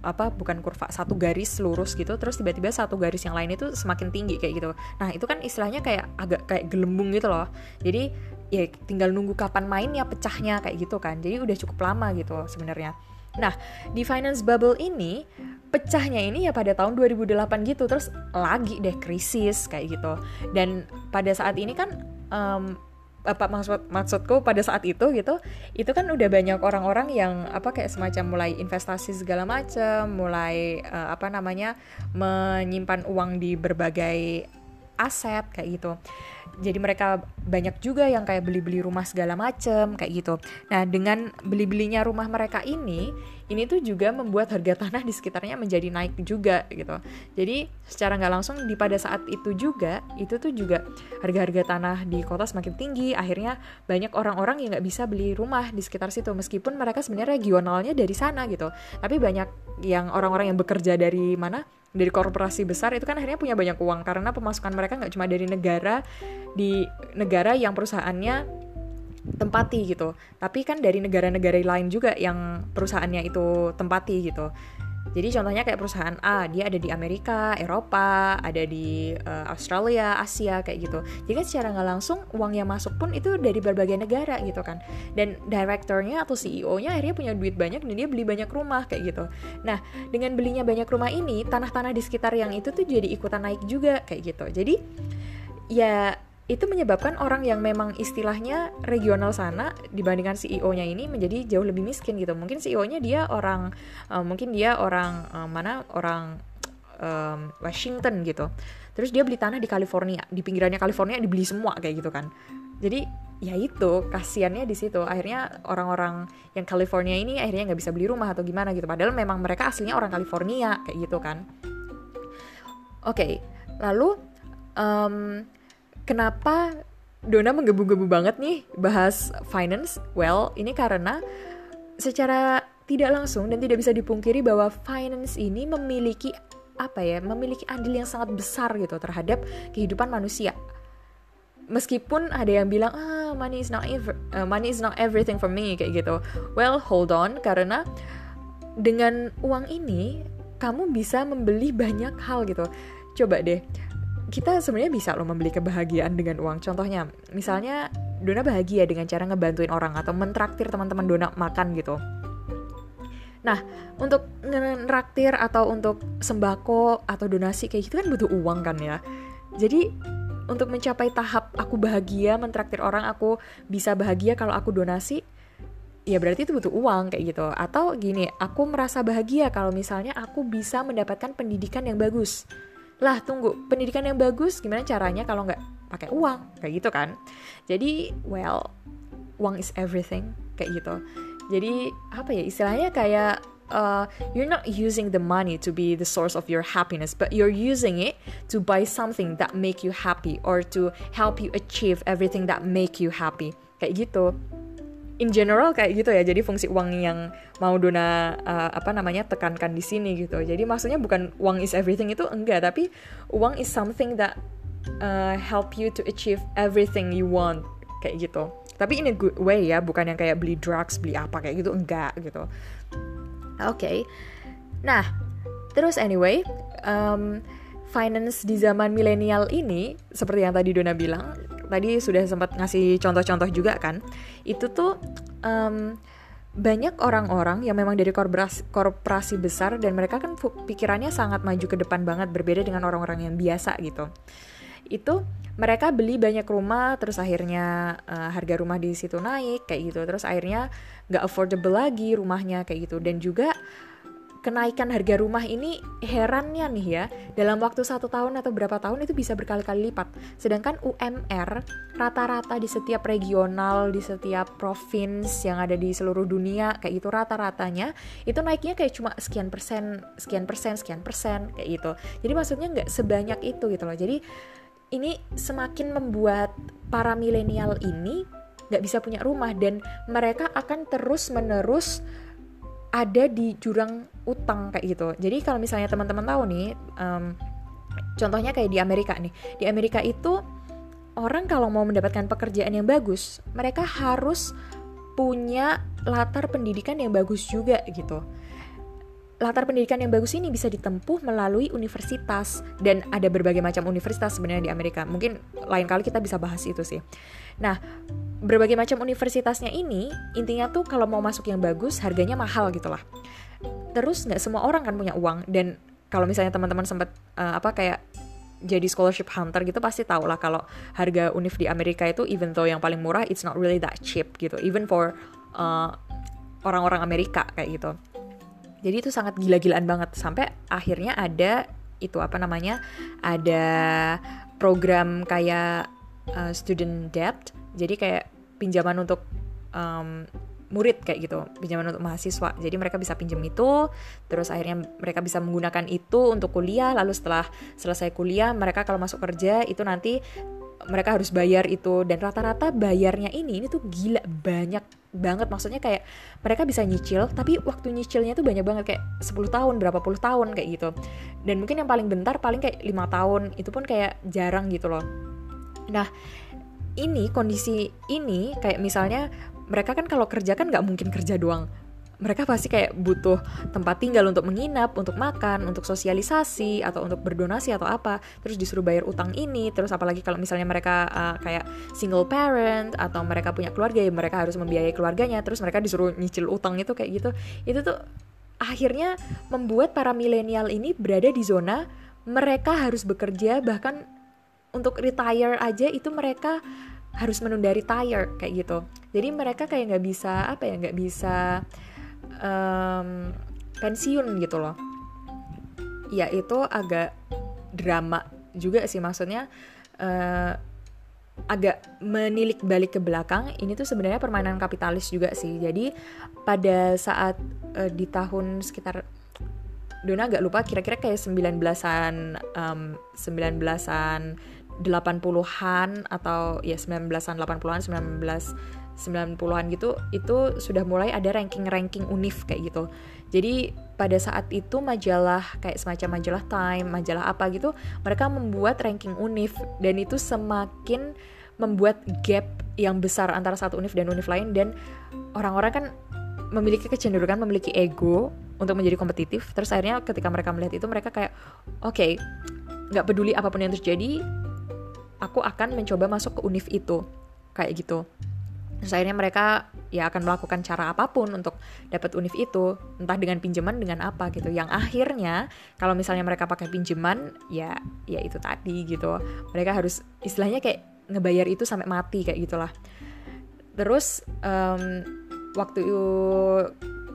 apa bukan kurva satu garis lurus gitu terus tiba-tiba satu garis yang lain itu semakin tinggi kayak gitu. Nah itu kan istilahnya kayak agak kayak gelembung gitu loh. Jadi ya tinggal nunggu kapan mainnya pecahnya kayak gitu kan. Jadi udah cukup lama gitu sebenarnya nah di finance bubble ini pecahnya ini ya pada tahun 2008 gitu terus lagi deh krisis kayak gitu. Dan pada saat ini kan um, apa maksud maksudku pada saat itu gitu itu kan udah banyak orang-orang yang apa kayak semacam mulai investasi segala macam mulai uh, apa namanya menyimpan uang di berbagai aset kayak gitu jadi mereka banyak juga yang kayak beli-beli rumah segala macem kayak gitu. Nah dengan beli-belinya rumah mereka ini, ini tuh juga membuat harga tanah di sekitarnya menjadi naik juga gitu. Jadi secara nggak langsung di pada saat itu juga, itu tuh juga harga-harga tanah di kota semakin tinggi. Akhirnya banyak orang-orang yang nggak bisa beli rumah di sekitar situ, meskipun mereka sebenarnya regionalnya dari sana gitu. Tapi banyak yang orang-orang yang bekerja dari mana? Dari korporasi besar itu kan akhirnya punya banyak uang karena pemasukan mereka nggak cuma dari negara di negara yang perusahaannya tempati gitu. Tapi kan dari negara-negara lain juga yang perusahaannya itu tempati gitu jadi contohnya kayak perusahaan A, dia ada di Amerika, Eropa, ada di uh, Australia, Asia kayak gitu. Jadi kan secara nggak langsung uang yang masuk pun itu dari berbagai negara gitu kan. Dan direkturnya atau CEO-nya akhirnya punya duit banyak dan dia beli banyak rumah kayak gitu. Nah, dengan belinya banyak rumah ini, tanah-tanah di sekitar yang itu tuh jadi ikutan naik juga kayak gitu. Jadi ya itu menyebabkan orang yang memang istilahnya regional sana dibandingkan CEO-nya ini menjadi jauh lebih miskin gitu. Mungkin CEO-nya dia orang uh, mungkin dia orang uh, mana orang um, Washington gitu. Terus dia beli tanah di California, di pinggirannya California dibeli semua kayak gitu kan. Jadi ya itu kasihannya di situ. Akhirnya orang-orang yang California ini akhirnya nggak bisa beli rumah atau gimana gitu. Padahal memang mereka aslinya orang California kayak gitu kan. Oke, okay, lalu um, Kenapa Dona menggebu-gebu banget nih bahas finance? Well, ini karena secara tidak langsung dan tidak bisa dipungkiri bahwa finance ini memiliki apa ya, memiliki andil yang sangat besar gitu terhadap kehidupan manusia. Meskipun ada yang bilang ah money is not ever, uh, money is not everything for me kayak gitu. Well, hold on karena dengan uang ini kamu bisa membeli banyak hal gitu. Coba deh kita sebenarnya bisa loh membeli kebahagiaan dengan uang. Contohnya, misalnya Dona bahagia dengan cara ngebantuin orang atau mentraktir teman-teman Dona makan gitu. Nah, untuk ngeraktir atau untuk sembako atau donasi kayak gitu kan butuh uang kan ya. Jadi untuk mencapai tahap aku bahagia mentraktir orang, aku bisa bahagia kalau aku donasi, ya berarti itu butuh uang kayak gitu. Atau gini, aku merasa bahagia kalau misalnya aku bisa mendapatkan pendidikan yang bagus lah tunggu pendidikan yang bagus gimana caranya kalau nggak pakai uang? Kayak gitu kan. Jadi well uang is everything kayak gitu. Jadi apa ya istilahnya kayak uh, you're not using the money to be the source of your happiness, but you're using it to buy something that make you happy or to help you achieve everything that make you happy. Kayak gitu in general kayak gitu ya. Jadi fungsi uang yang mau Dona uh, apa namanya tekankan di sini gitu. Jadi maksudnya bukan uang is everything itu enggak tapi uang is something that uh, help you to achieve everything you want kayak gitu. Tapi in a good way ya bukan yang kayak beli drugs beli apa kayak gitu enggak gitu. Oke. Okay. nah terus anyway um, finance di zaman milenial ini seperti yang tadi Dona bilang tadi sudah sempat ngasih contoh-contoh juga kan itu tuh um, banyak orang-orang yang memang dari korporasi, korporasi besar dan mereka kan pikirannya sangat maju ke depan banget berbeda dengan orang-orang yang biasa gitu. Itu mereka beli banyak rumah terus akhirnya uh, harga rumah di situ naik kayak gitu. Terus akhirnya nggak affordable lagi rumahnya kayak gitu. Dan juga kenaikan harga rumah ini herannya nih ya. Dalam waktu satu tahun atau berapa tahun itu bisa berkali-kali lipat. Sedangkan UMR rata-rata di setiap regional di setiap provinsi yang ada di seluruh dunia kayak gitu rata-ratanya itu naiknya kayak cuma sekian persen sekian persen sekian persen kayak gitu. Jadi maksudnya nggak sebanyak itu gitu loh. Jadi ini semakin membuat para milenial ini nggak bisa punya rumah dan mereka akan terus menerus ada di jurang utang kayak gitu. Jadi kalau misalnya teman-teman tahu nih, um, contohnya kayak di Amerika nih. Di Amerika itu orang kalau mau mendapatkan pekerjaan yang bagus, mereka harus punya latar pendidikan yang bagus juga gitu. Latar pendidikan yang bagus ini bisa ditempuh melalui universitas. Dan ada berbagai macam universitas sebenarnya di Amerika. Mungkin lain kali kita bisa bahas itu sih. Nah, berbagai macam universitasnya ini intinya tuh kalau mau masuk yang bagus harganya mahal gitu lah terus nggak semua orang kan punya uang. Dan kalau misalnya teman-teman sempat uh, apa kayak jadi scholarship hunter gitu pasti tau lah kalau harga univ di Amerika itu even though yang paling murah it's not really that cheap gitu. Even for uh, orang-orang Amerika kayak gitu jadi itu sangat gila-gilaan banget. Sampai akhirnya ada itu apa namanya ada program kayak uh, student debt. Jadi kayak pinjaman untuk um, murid kayak gitu pinjaman untuk mahasiswa. Jadi mereka bisa pinjam itu terus akhirnya mereka bisa menggunakan itu untuk kuliah. Lalu setelah selesai kuliah mereka kalau masuk kerja itu nanti mereka harus bayar itu. Dan rata-rata bayarnya ini ini tuh gila banyak banget. Maksudnya kayak mereka bisa nyicil tapi waktu nyicilnya tuh banyak banget. Kayak 10 tahun berapa puluh tahun kayak gitu. Dan mungkin yang paling bentar paling kayak lima tahun. Itu pun kayak jarang gitu loh. Nah ini kondisi ini kayak misalnya mereka kan kalau kerja kan nggak mungkin kerja doang mereka pasti kayak butuh tempat tinggal untuk menginap, untuk makan, untuk sosialisasi atau untuk berdonasi atau apa. Terus disuruh bayar utang ini, terus apalagi kalau misalnya mereka uh, kayak single parent atau mereka punya keluarga ya mereka harus membiayai keluarganya, terus mereka disuruh nyicil utang itu kayak gitu. Itu tuh akhirnya membuat para milenial ini berada di zona mereka harus bekerja bahkan untuk retire aja itu mereka harus menunda retire kayak gitu jadi mereka kayak nggak bisa apa ya nggak bisa um, pensiun gitu loh. Ya itu agak drama juga sih maksudnya uh, agak menilik balik ke belakang. Ini tuh sebenarnya permainan kapitalis juga sih. Jadi pada saat uh, di tahun sekitar Dona agak lupa kira-kira kayak 19-an um, 19-an 80-an atau ya 19-an 80-an 19 90-an gitu itu sudah mulai ada ranking-ranking univ kayak gitu. Jadi pada saat itu majalah kayak semacam majalah Time, majalah apa gitu, mereka membuat ranking univ dan itu semakin membuat gap yang besar antara satu univ dan univ lain dan orang-orang kan memiliki kecenderungan memiliki ego untuk menjadi kompetitif. Terus akhirnya ketika mereka melihat itu mereka kayak oke, okay, nggak peduli apa pun yang terjadi, aku akan mencoba masuk ke univ itu kayak gitu Terus akhirnya mereka ya akan melakukan cara apa pun untuk dapat univ itu, entah dengan pinjaman dengan apa gitu. Yang akhirnya kalau misalnya mereka pakai pinjaman ya ya itu tadi gitu. Mereka harus istilahnya kayak ngebayar itu sampai mati kayak gitulah. Terus um, waktu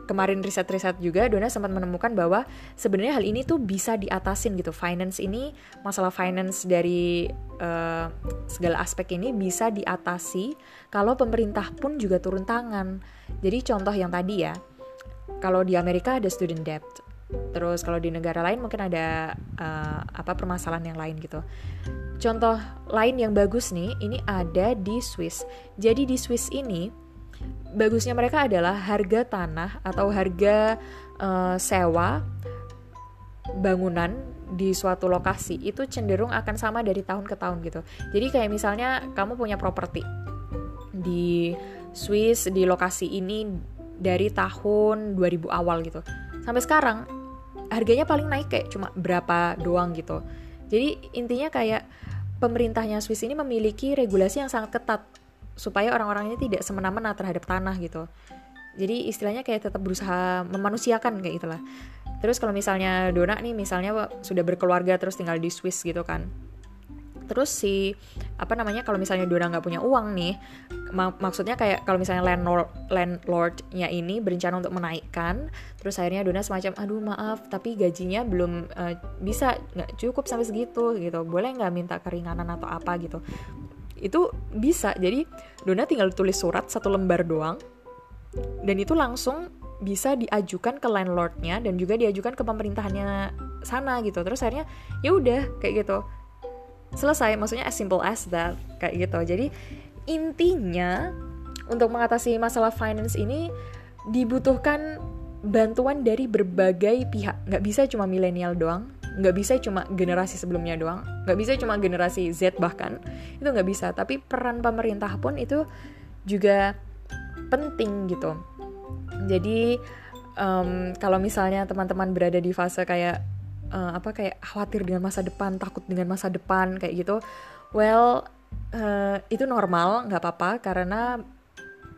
kemarin riset-riset juga Dona sempat menemukan bahwa sebenarnya hal ini tuh bisa diatasin gitu. Finance ini masalah finance dari uh, segala aspek ini bisa diatasi kalau pemerintah pun juga turun tangan. Jadi contoh yang tadi ya kalau di Amerika ada student debt terus kalau di negara lain mungkin ada uh, apa permasalahan yang lain gitu. Contoh lain yang bagus nih ini ada di Swiss. Jadi di Swiss ini bagusnya mereka adalah harga tanah atau harga uh, sewa bangunan di suatu lokasi itu cenderung akan sama dari tahun ke tahun gitu. Jadi kayak misalnya kamu punya properti di Swiss di lokasi ini dari tahun 2000 awal gitu. Sampai sekarang harganya paling naik kayak cuma berapa doang gitu. Jadi intinya kayak pemerintahnya Swiss ini memiliki regulasi yang sangat ketat supaya orang-orang ini tidak semena-mena terhadap tanah gitu. Jadi istilahnya kayak tetap berusaha memanusiakan kayak gitulah. Terus kalau misalnya Dona nih misalnya sudah berkeluarga terus tinggal di Swiss gitu kan. Terus si apa namanya kalau misalnya Dona nggak punya uang nih mak maksudnya kayak kalau misalnya landlord landlordnya ini berencana untuk menaikkan terus akhirnya Dona semacam aduh maaf tapi gajinya belum uh, bisa nggak cukup sampai segitu gitu. Boleh nggak minta keringanan atau apa gitu itu bisa. Jadi Dona tinggal tulis surat satu lembar doang. Dan itu langsung bisa diajukan ke landlordnya dan juga diajukan ke pemerintahannya sana gitu. Terus akhirnya ya udah kayak gitu. Selesai. Maksudnya as simple as that kayak gitu. Jadi intinya untuk mengatasi masalah finance ini dibutuhkan bantuan dari berbagai pihak. Nggak bisa cuma milenial doang nggak bisa cuma generasi sebelumnya doang. Nggak bisa cuma generasi Z bahkan. Itu nggak bisa. Tapi peran pemerintah pun itu juga penting gitu. Jadi um, kalau misalnya teman-teman berada di fase kayak uh, apa kayak khawatir dengan masa depan takut dengan masa depan kayak gitu well uh, itu normal nggak apa-apa. Karena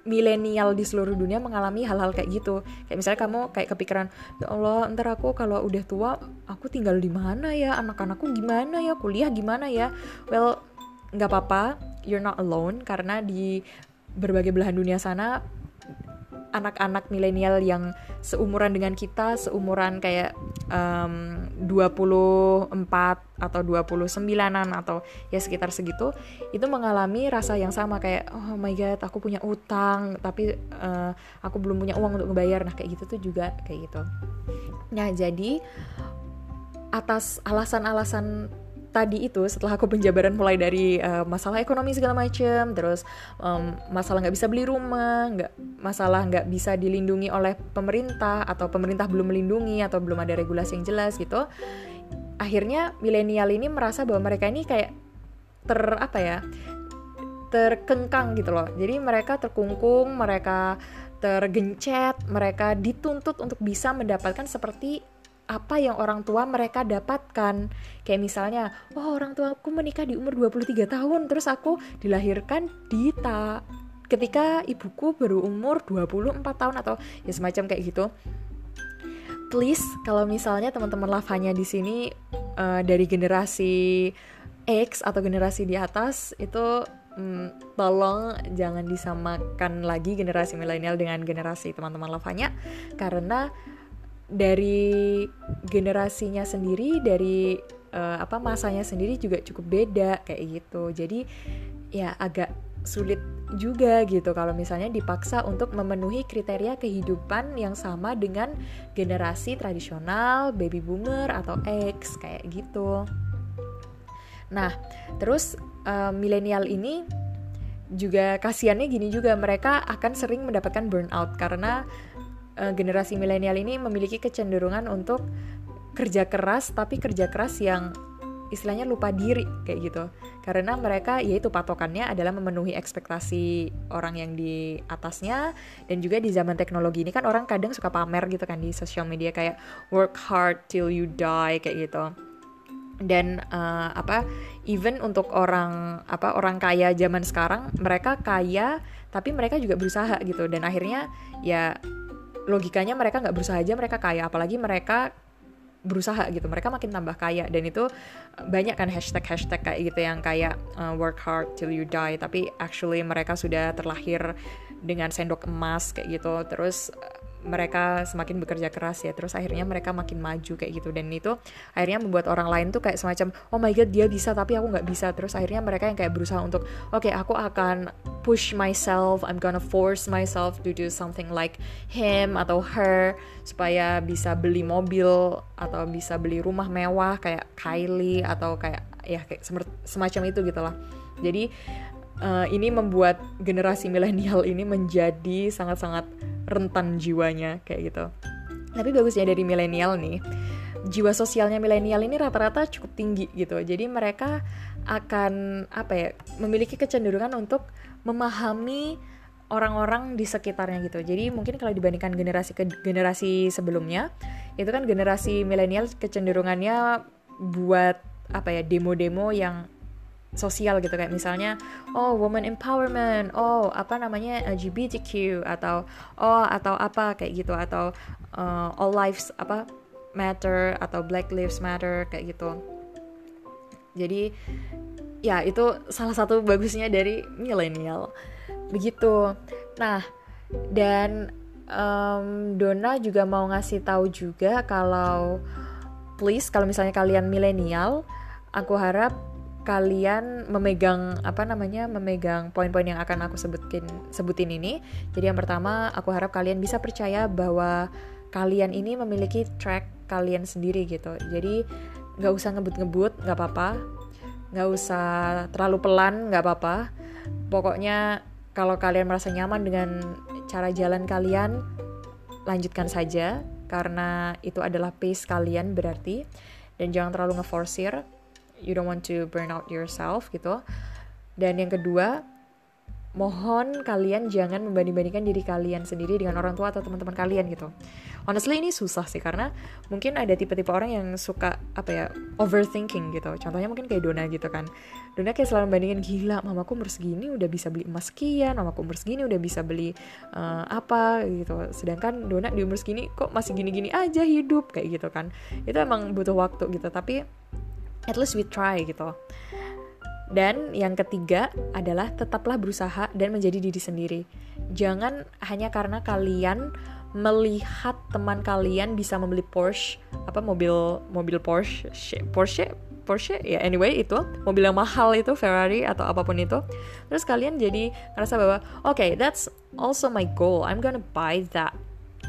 milenial di seluruh dunia mengalami hal-hal kayak gitu. Kayak misalnya kamu kayak kepikiran, ya Allah, ntar aku kalau udah tua, aku tinggal di mana ya? Anak-anakku gimana ya? Kuliah gimana ya? Well, nggak apa-apa, you're not alone karena di berbagai belahan dunia sana anak-anak milenial yang seumuran dengan kita, seumuran kayak um, 24 atau 29-an atau ya sekitar segitu, itu mengalami rasa yang sama kayak oh my god, aku punya utang tapi uh, aku belum punya uang untuk membayar. Nah, kayak gitu tuh juga kayak gitu. Nah, jadi atas alasan-alasan tadi itu setelah aku penjabaran mulai dari uh, masalah ekonomi segala macem terus um, masalah nggak bisa beli rumah nggak masalah nggak bisa dilindungi oleh pemerintah atau pemerintah belum melindungi atau belum ada regulasi yang jelas gitu akhirnya milenial ini merasa bahwa mereka ini kayak ter apa ya terkengkang gitu loh. Jadi mereka terkungkung mereka tergencet mereka dituntut untuk bisa mendapatkan seperti apa yang orang tua mereka dapatkan. Kayak misalnya, wah oh, orang tua aku menikah di umur 23 tahun, terus aku dilahirkan di ta ketika ibuku baru umur 24 tahun atau ya semacam kayak gitu. Please, kalau misalnya teman-teman lavanya di sini uh, dari generasi X atau generasi di atas itu hmm, tolong jangan disamakan lagi generasi milenial dengan generasi teman-teman lavanya karena dari generasinya sendiri dari uh, apa masanya sendiri juga cukup beda kayak gitu jadi ya agak sulit juga gitu kalau misalnya dipaksa untuk memenuhi kriteria kehidupan yang sama dengan generasi tradisional baby boomer atau X kayak gitu. Nah, terus uh, milenial ini juga kasihannya gini juga mereka akan sering mendapatkan burnout karena uh, generasi milenial ini memiliki kecenderungan untuk kerja keras tapi kerja keras yang istilahnya lupa diri kayak gitu. Karena mereka yaitu patokannya adalah memenuhi ekspektasi orang yang di atasnya dan juga di zaman teknologi ini kan orang kadang suka pamer gitu kan di sosial media kayak work hard till you die kayak gitu. Dan uh, apa even untuk orang apa orang kaya zaman sekarang mereka kaya tapi mereka juga berusaha gitu. Dan akhirnya ya logikanya mereka nggak berusaha aja mereka kaya. Apalagi mereka berusaha gitu. Mereka makin tambah kaya. Dan itu banyak kan hashtag hashtag kayak gitu yang kayak uh, work hard till you die. Tapi actually mereka sudah terlahir dengan sendok emas kayak gitu. Terus mereka semakin bekerja keras ya terus akhirnya mereka makin maju kayak gitu. Dan itu akhirnya membuat orang lain tuh kayak semacam oh my god dia bisa tapi aku nggak bisa. Terus akhirnya mereka yang kayak berusaha untuk oke okay, aku akan push myself I'm gonna force myself to do something like him atau her supaya bisa beli mobil atau bisa beli rumah mewah kayak Kylie atau kayak ya kayak semacam itu gitulah jadi uh, ini membuat generasi milenial ini menjadi sangat-sangat rentan jiwanya kayak gitu. Tapi bagusnya dari milenial nih, jiwa sosialnya milenial ini rata-rata cukup tinggi gitu. Jadi mereka akan apa ya, memiliki kecenderungan untuk memahami orang-orang di sekitarnya gitu. Jadi mungkin kalau dibandingkan generasi ke generasi sebelumnya, itu kan generasi milenial kecenderungannya buat apa ya demo-demo yang sosial gitu kayak misalnya oh woman empowerment oh apa namanya LGBTQ atau oh atau apa kayak gitu atau uh, all lives apa matter atau black lives matter kayak gitu. Jadi ya itu salah satu bagusnya dari milenial. Begitu. Nah dan um, Dona juga mau ngasih tahu juga kalau please kalau misalnya kalian milenial aku harap kalian memegang apa namanya memegang poin-poin yang akan aku sebutin sebutin ini. Jadi yang pertama aku harap kalian bisa percaya bahwa kalian ini memiliki track kalian sendiri gitu. Jadi nggak usah ngebut-ngebut nggak apa-apa, nggak usah terlalu pelan nggak apa-apa. Pokoknya kalau kalian merasa nyaman dengan cara jalan kalian, lanjutkan saja karena itu adalah pace kalian berarti dan jangan terlalu ngeforsir you don't want to burn out yourself gitu dan yang kedua mohon kalian jangan membanding-bandingkan diri kalian sendiri dengan orang tua atau teman-teman kalian gitu. Honestly ini susah sih karena mungkin ada tipe-tipe orang yang suka apa ya overthinking gitu. Contohnya mungkin kayak Dona gitu kan. Dona kayak selalu bandingin gila, mamaku umur segini udah bisa beli emas sekian, mamaku umur segini udah bisa beli uh, apa gitu. Sedangkan Dona di umur segini kok masih gini-gini aja hidup kayak gitu kan. Itu emang butuh waktu gitu. Tapi at least we try gitu. Dan yang ketiga adalah tetaplah berusaha dan menjadi diri sendiri. Jangan hanya karena kalian melihat teman kalian bisa membeli Porsche, apa mobil mobil Porsche, Porsche, Porsche ya anyway itu mobil yang mahal itu Ferrari atau apa pun itu. Terus kalian jadi ngerasa bahwa oke okay, that's also my goal. I'm gonna buy that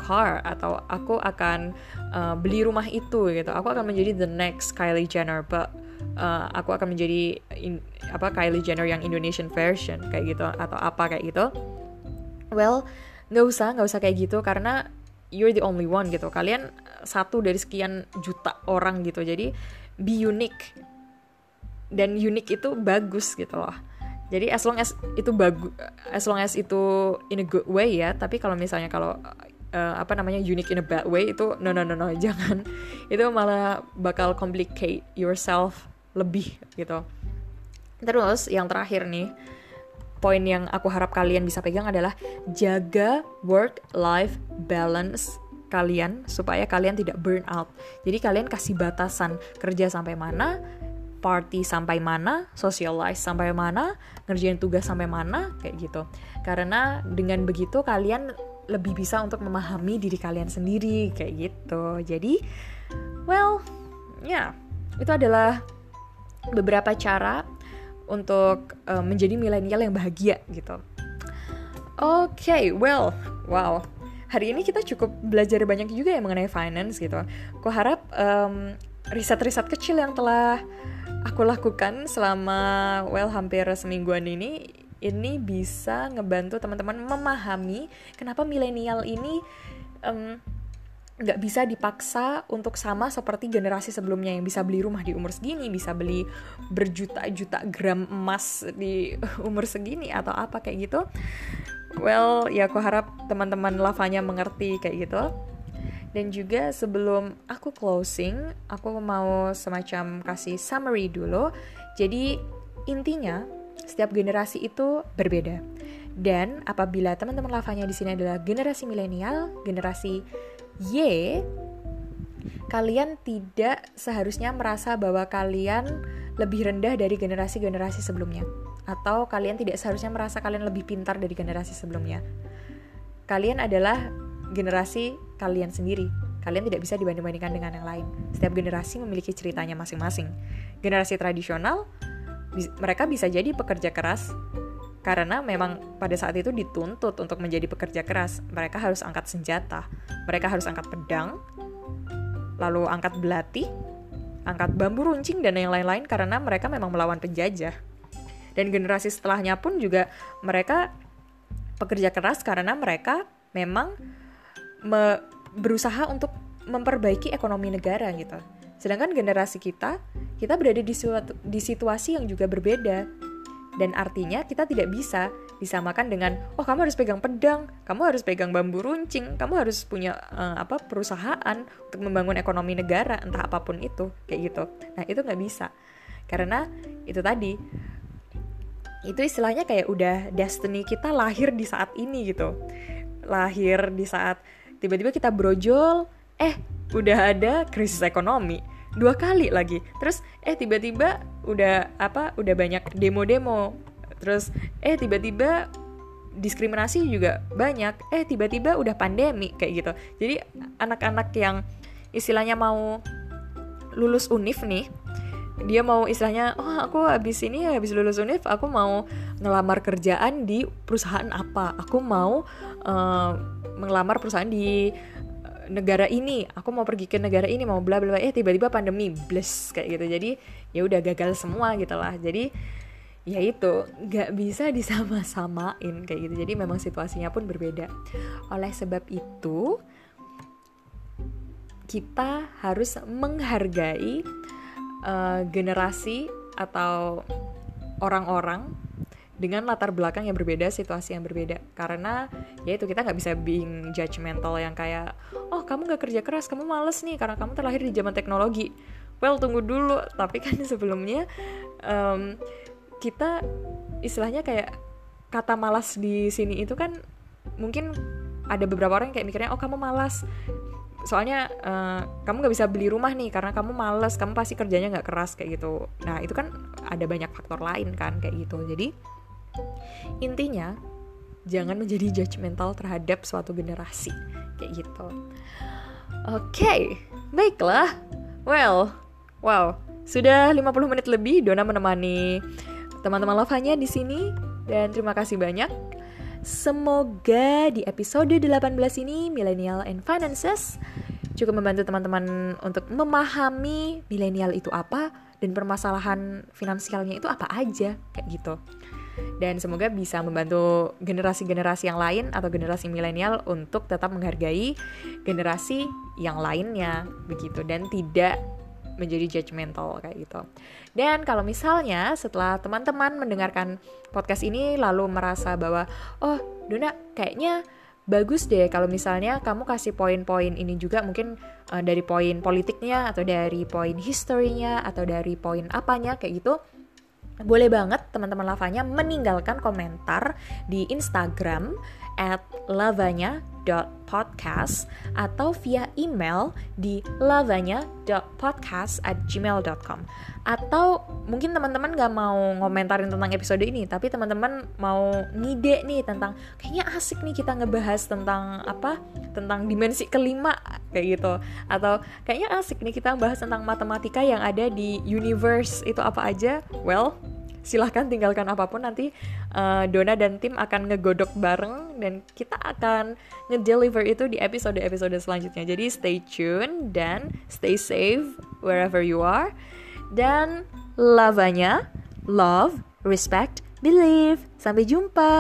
car atau aku akan uh, beli rumah itu gitu. Aku akan menjadi the next Kylie Jenner but uh, aku akan menjadi in, apa Kylie Jenner yang Indonesian version kayak gitu atau apa kayak gitu. Well nggak usah nggak usah kayak gitu karena you're the only one gitu. Kalian satu dari sekian juta orang gitu jadi be unique. Dan unik itu bagus gitu loh. Jadi as long as itu bagus as long as itu in a good way ya tapi kalau misalnya kalau uh, apa namanya unique in a bad way itu no no no no jangan itu malah bakal complicate yourself lebih gitu terus yang terakhir nih poin yang aku harap kalian bisa pegang adalah jaga work life balance kalian supaya kalian tidak burn out. Jadi kalian kasih batasan kerja sampai mana, party sampai mana, socialize sampai mana, ngerjain tugas sampai mana, kayak gitu. Karena dengan begitu kalian lebih bisa untuk memahami diri kalian sendiri kayak gitu. Jadi, well, ya yeah, itu adalah beberapa cara untuk uh, menjadi milenial yang bahagia gitu. Oke, okay, well, wow. Hari ini kita cukup belajar banyak juga ya mengenai finance gitu. Aku harap um, riset-riset kecil yang telah aku lakukan selama well hampir semingguan ini ini bisa ngebantu teman-teman memahami kenapa milenial ini nggak um, bisa dipaksa untuk sama seperti generasi sebelumnya yang bisa beli rumah di umur segini, bisa beli berjuta-juta gram emas di umur segini atau apa kayak gitu. Well, ya aku harap teman-teman lavanya mengerti kayak gitu. Dan juga sebelum aku closing, aku mau semacam kasih summary dulu. Jadi intinya setiap generasi itu berbeda. Dan apabila teman-teman lavanya di sini adalah generasi milenial, generasi Y, kalian tidak seharusnya merasa bahwa kalian lebih rendah dari generasi-generasi sebelumnya. Atau kalian tidak seharusnya merasa kalian lebih pintar dari generasi sebelumnya. Kalian adalah generasi kalian sendiri. Kalian tidak bisa dibanding-bandingkan dengan yang lain. Setiap generasi memiliki ceritanya masing-masing. Generasi tradisional mereka bisa jadi pekerja keras karena memang pada saat itu dituntut untuk menjadi pekerja keras. Mereka harus angkat senjata, mereka harus angkat pedang, lalu angkat belati, angkat bambu runcing dan yang lain-lain karena mereka memang melawan penjajah. Dan generasi setelahnya pun juga mereka pekerja keras karena mereka memang me berusaha untuk memperbaiki ekonomi negara gitu. Sedangkan generasi kita, kita berada di, suatu, di situasi yang juga berbeda. Dan artinya kita tidak bisa disamakan dengan, oh kamu harus pegang pedang, kamu harus pegang bambu runcing, kamu harus punya uh, apa perusahaan untuk membangun ekonomi negara, entah apa pun itu, kayak gitu. Nah itu nggak bisa, karena itu tadi itu istilahnya kayak udah destiny kita lahir di saat ini gitu lahir di saat tiba-tiba kita brojol eh udah ada krisis ekonomi dua kali lagi. Terus eh tiba-tiba udah apa udah banyak demo-demo. Terus eh tiba-tiba diskriminasi juga banyak. Eh tiba-tiba udah pandemi kayak gitu. Jadi anak-anak yang istilahnya mau lulus univ nih dia mau istilahnya oh aku habis ini habis lulus univ aku mau ngelamar kerjaan di perusahaan apa? Aku mau uh, mengelamar perusahaan di negara ini aku mau pergi ke negara ini mau bla bla eh tiba-tiba pandemi bless kayak gitu. Jadi ya udah gagal semua gitu lah. Jadi ya itu nggak bisa disama-samain kayak gitu. Jadi memang situasinya pun berbeda. Oleh sebab itu kita harus menghargai uh, generasi atau orang-orang dengan latar belakang yang berbeda, situasi yang berbeda. Karena ya itu kita nggak bisa being judgmental yang kayak, oh kamu nggak kerja keras, kamu males nih karena kamu terlahir di zaman teknologi. Well tunggu dulu, tapi kan sebelumnya um, kita istilahnya kayak kata malas di sini itu kan mungkin ada beberapa orang yang kayak mikirnya oh kamu malas soalnya uh, kamu nggak bisa beli rumah nih karena kamu males kamu pasti kerjanya nggak keras kayak gitu nah itu kan ada banyak faktor lain kan kayak gitu jadi intinya jangan menjadi judgmental terhadap suatu generasi. Kayak gitu. Oke okay, baiklah. Well wow. Sudah 50 menit lebih Dona menemani teman-teman lavanya di sini dan terima kasih banyak. Semoga di episode 18 ini Millennial and Finances cukup membantu teman-teman untuk memahami milenial itu apa dan permasalahan finansialnya itu apa aja kayak gitu. Dan semoga bisa membantu generasi-generasi yang lain atau generasi milenial untuk tetap menghargai generasi yang lainnya begitu dan tidak menjadi judgmental kayak gitu. Dan kalau misalnya setelah teman-teman mendengarkan podcast ini lalu merasa bahwa oh Dona kayaknya bagus deh kalau misalnya kamu kasih poin-poin ini juga mungkin uh, dari poin politiknya atau dari poin historinya atau dari poin apanya kayak gitu boleh banget teman-teman lavanya meninggalkan komentar di Instagram at lavanya.podcast atau via email di lavanya.podcast at gmail.com atau mungkin teman-teman gak mau ngomentarin tentang episode ini tapi teman-teman mau ngide nih tentang kayaknya asik nih kita ngebahas tentang apa? Tentang dimensi kelima kayak gitu. Atau kayaknya asik nih kita bahas tentang matematika yang ada di universe itu apa aja. Well silahkan tinggalkan apa pun nanti uh, Dona dan tim akan ngegodok bareng dan kita akan ngedeliver itu di episode-episode selanjutnya. Jadi stay tune dan stay safe wherever you are. Dan lavanya love respect believe. Sampai jumpa.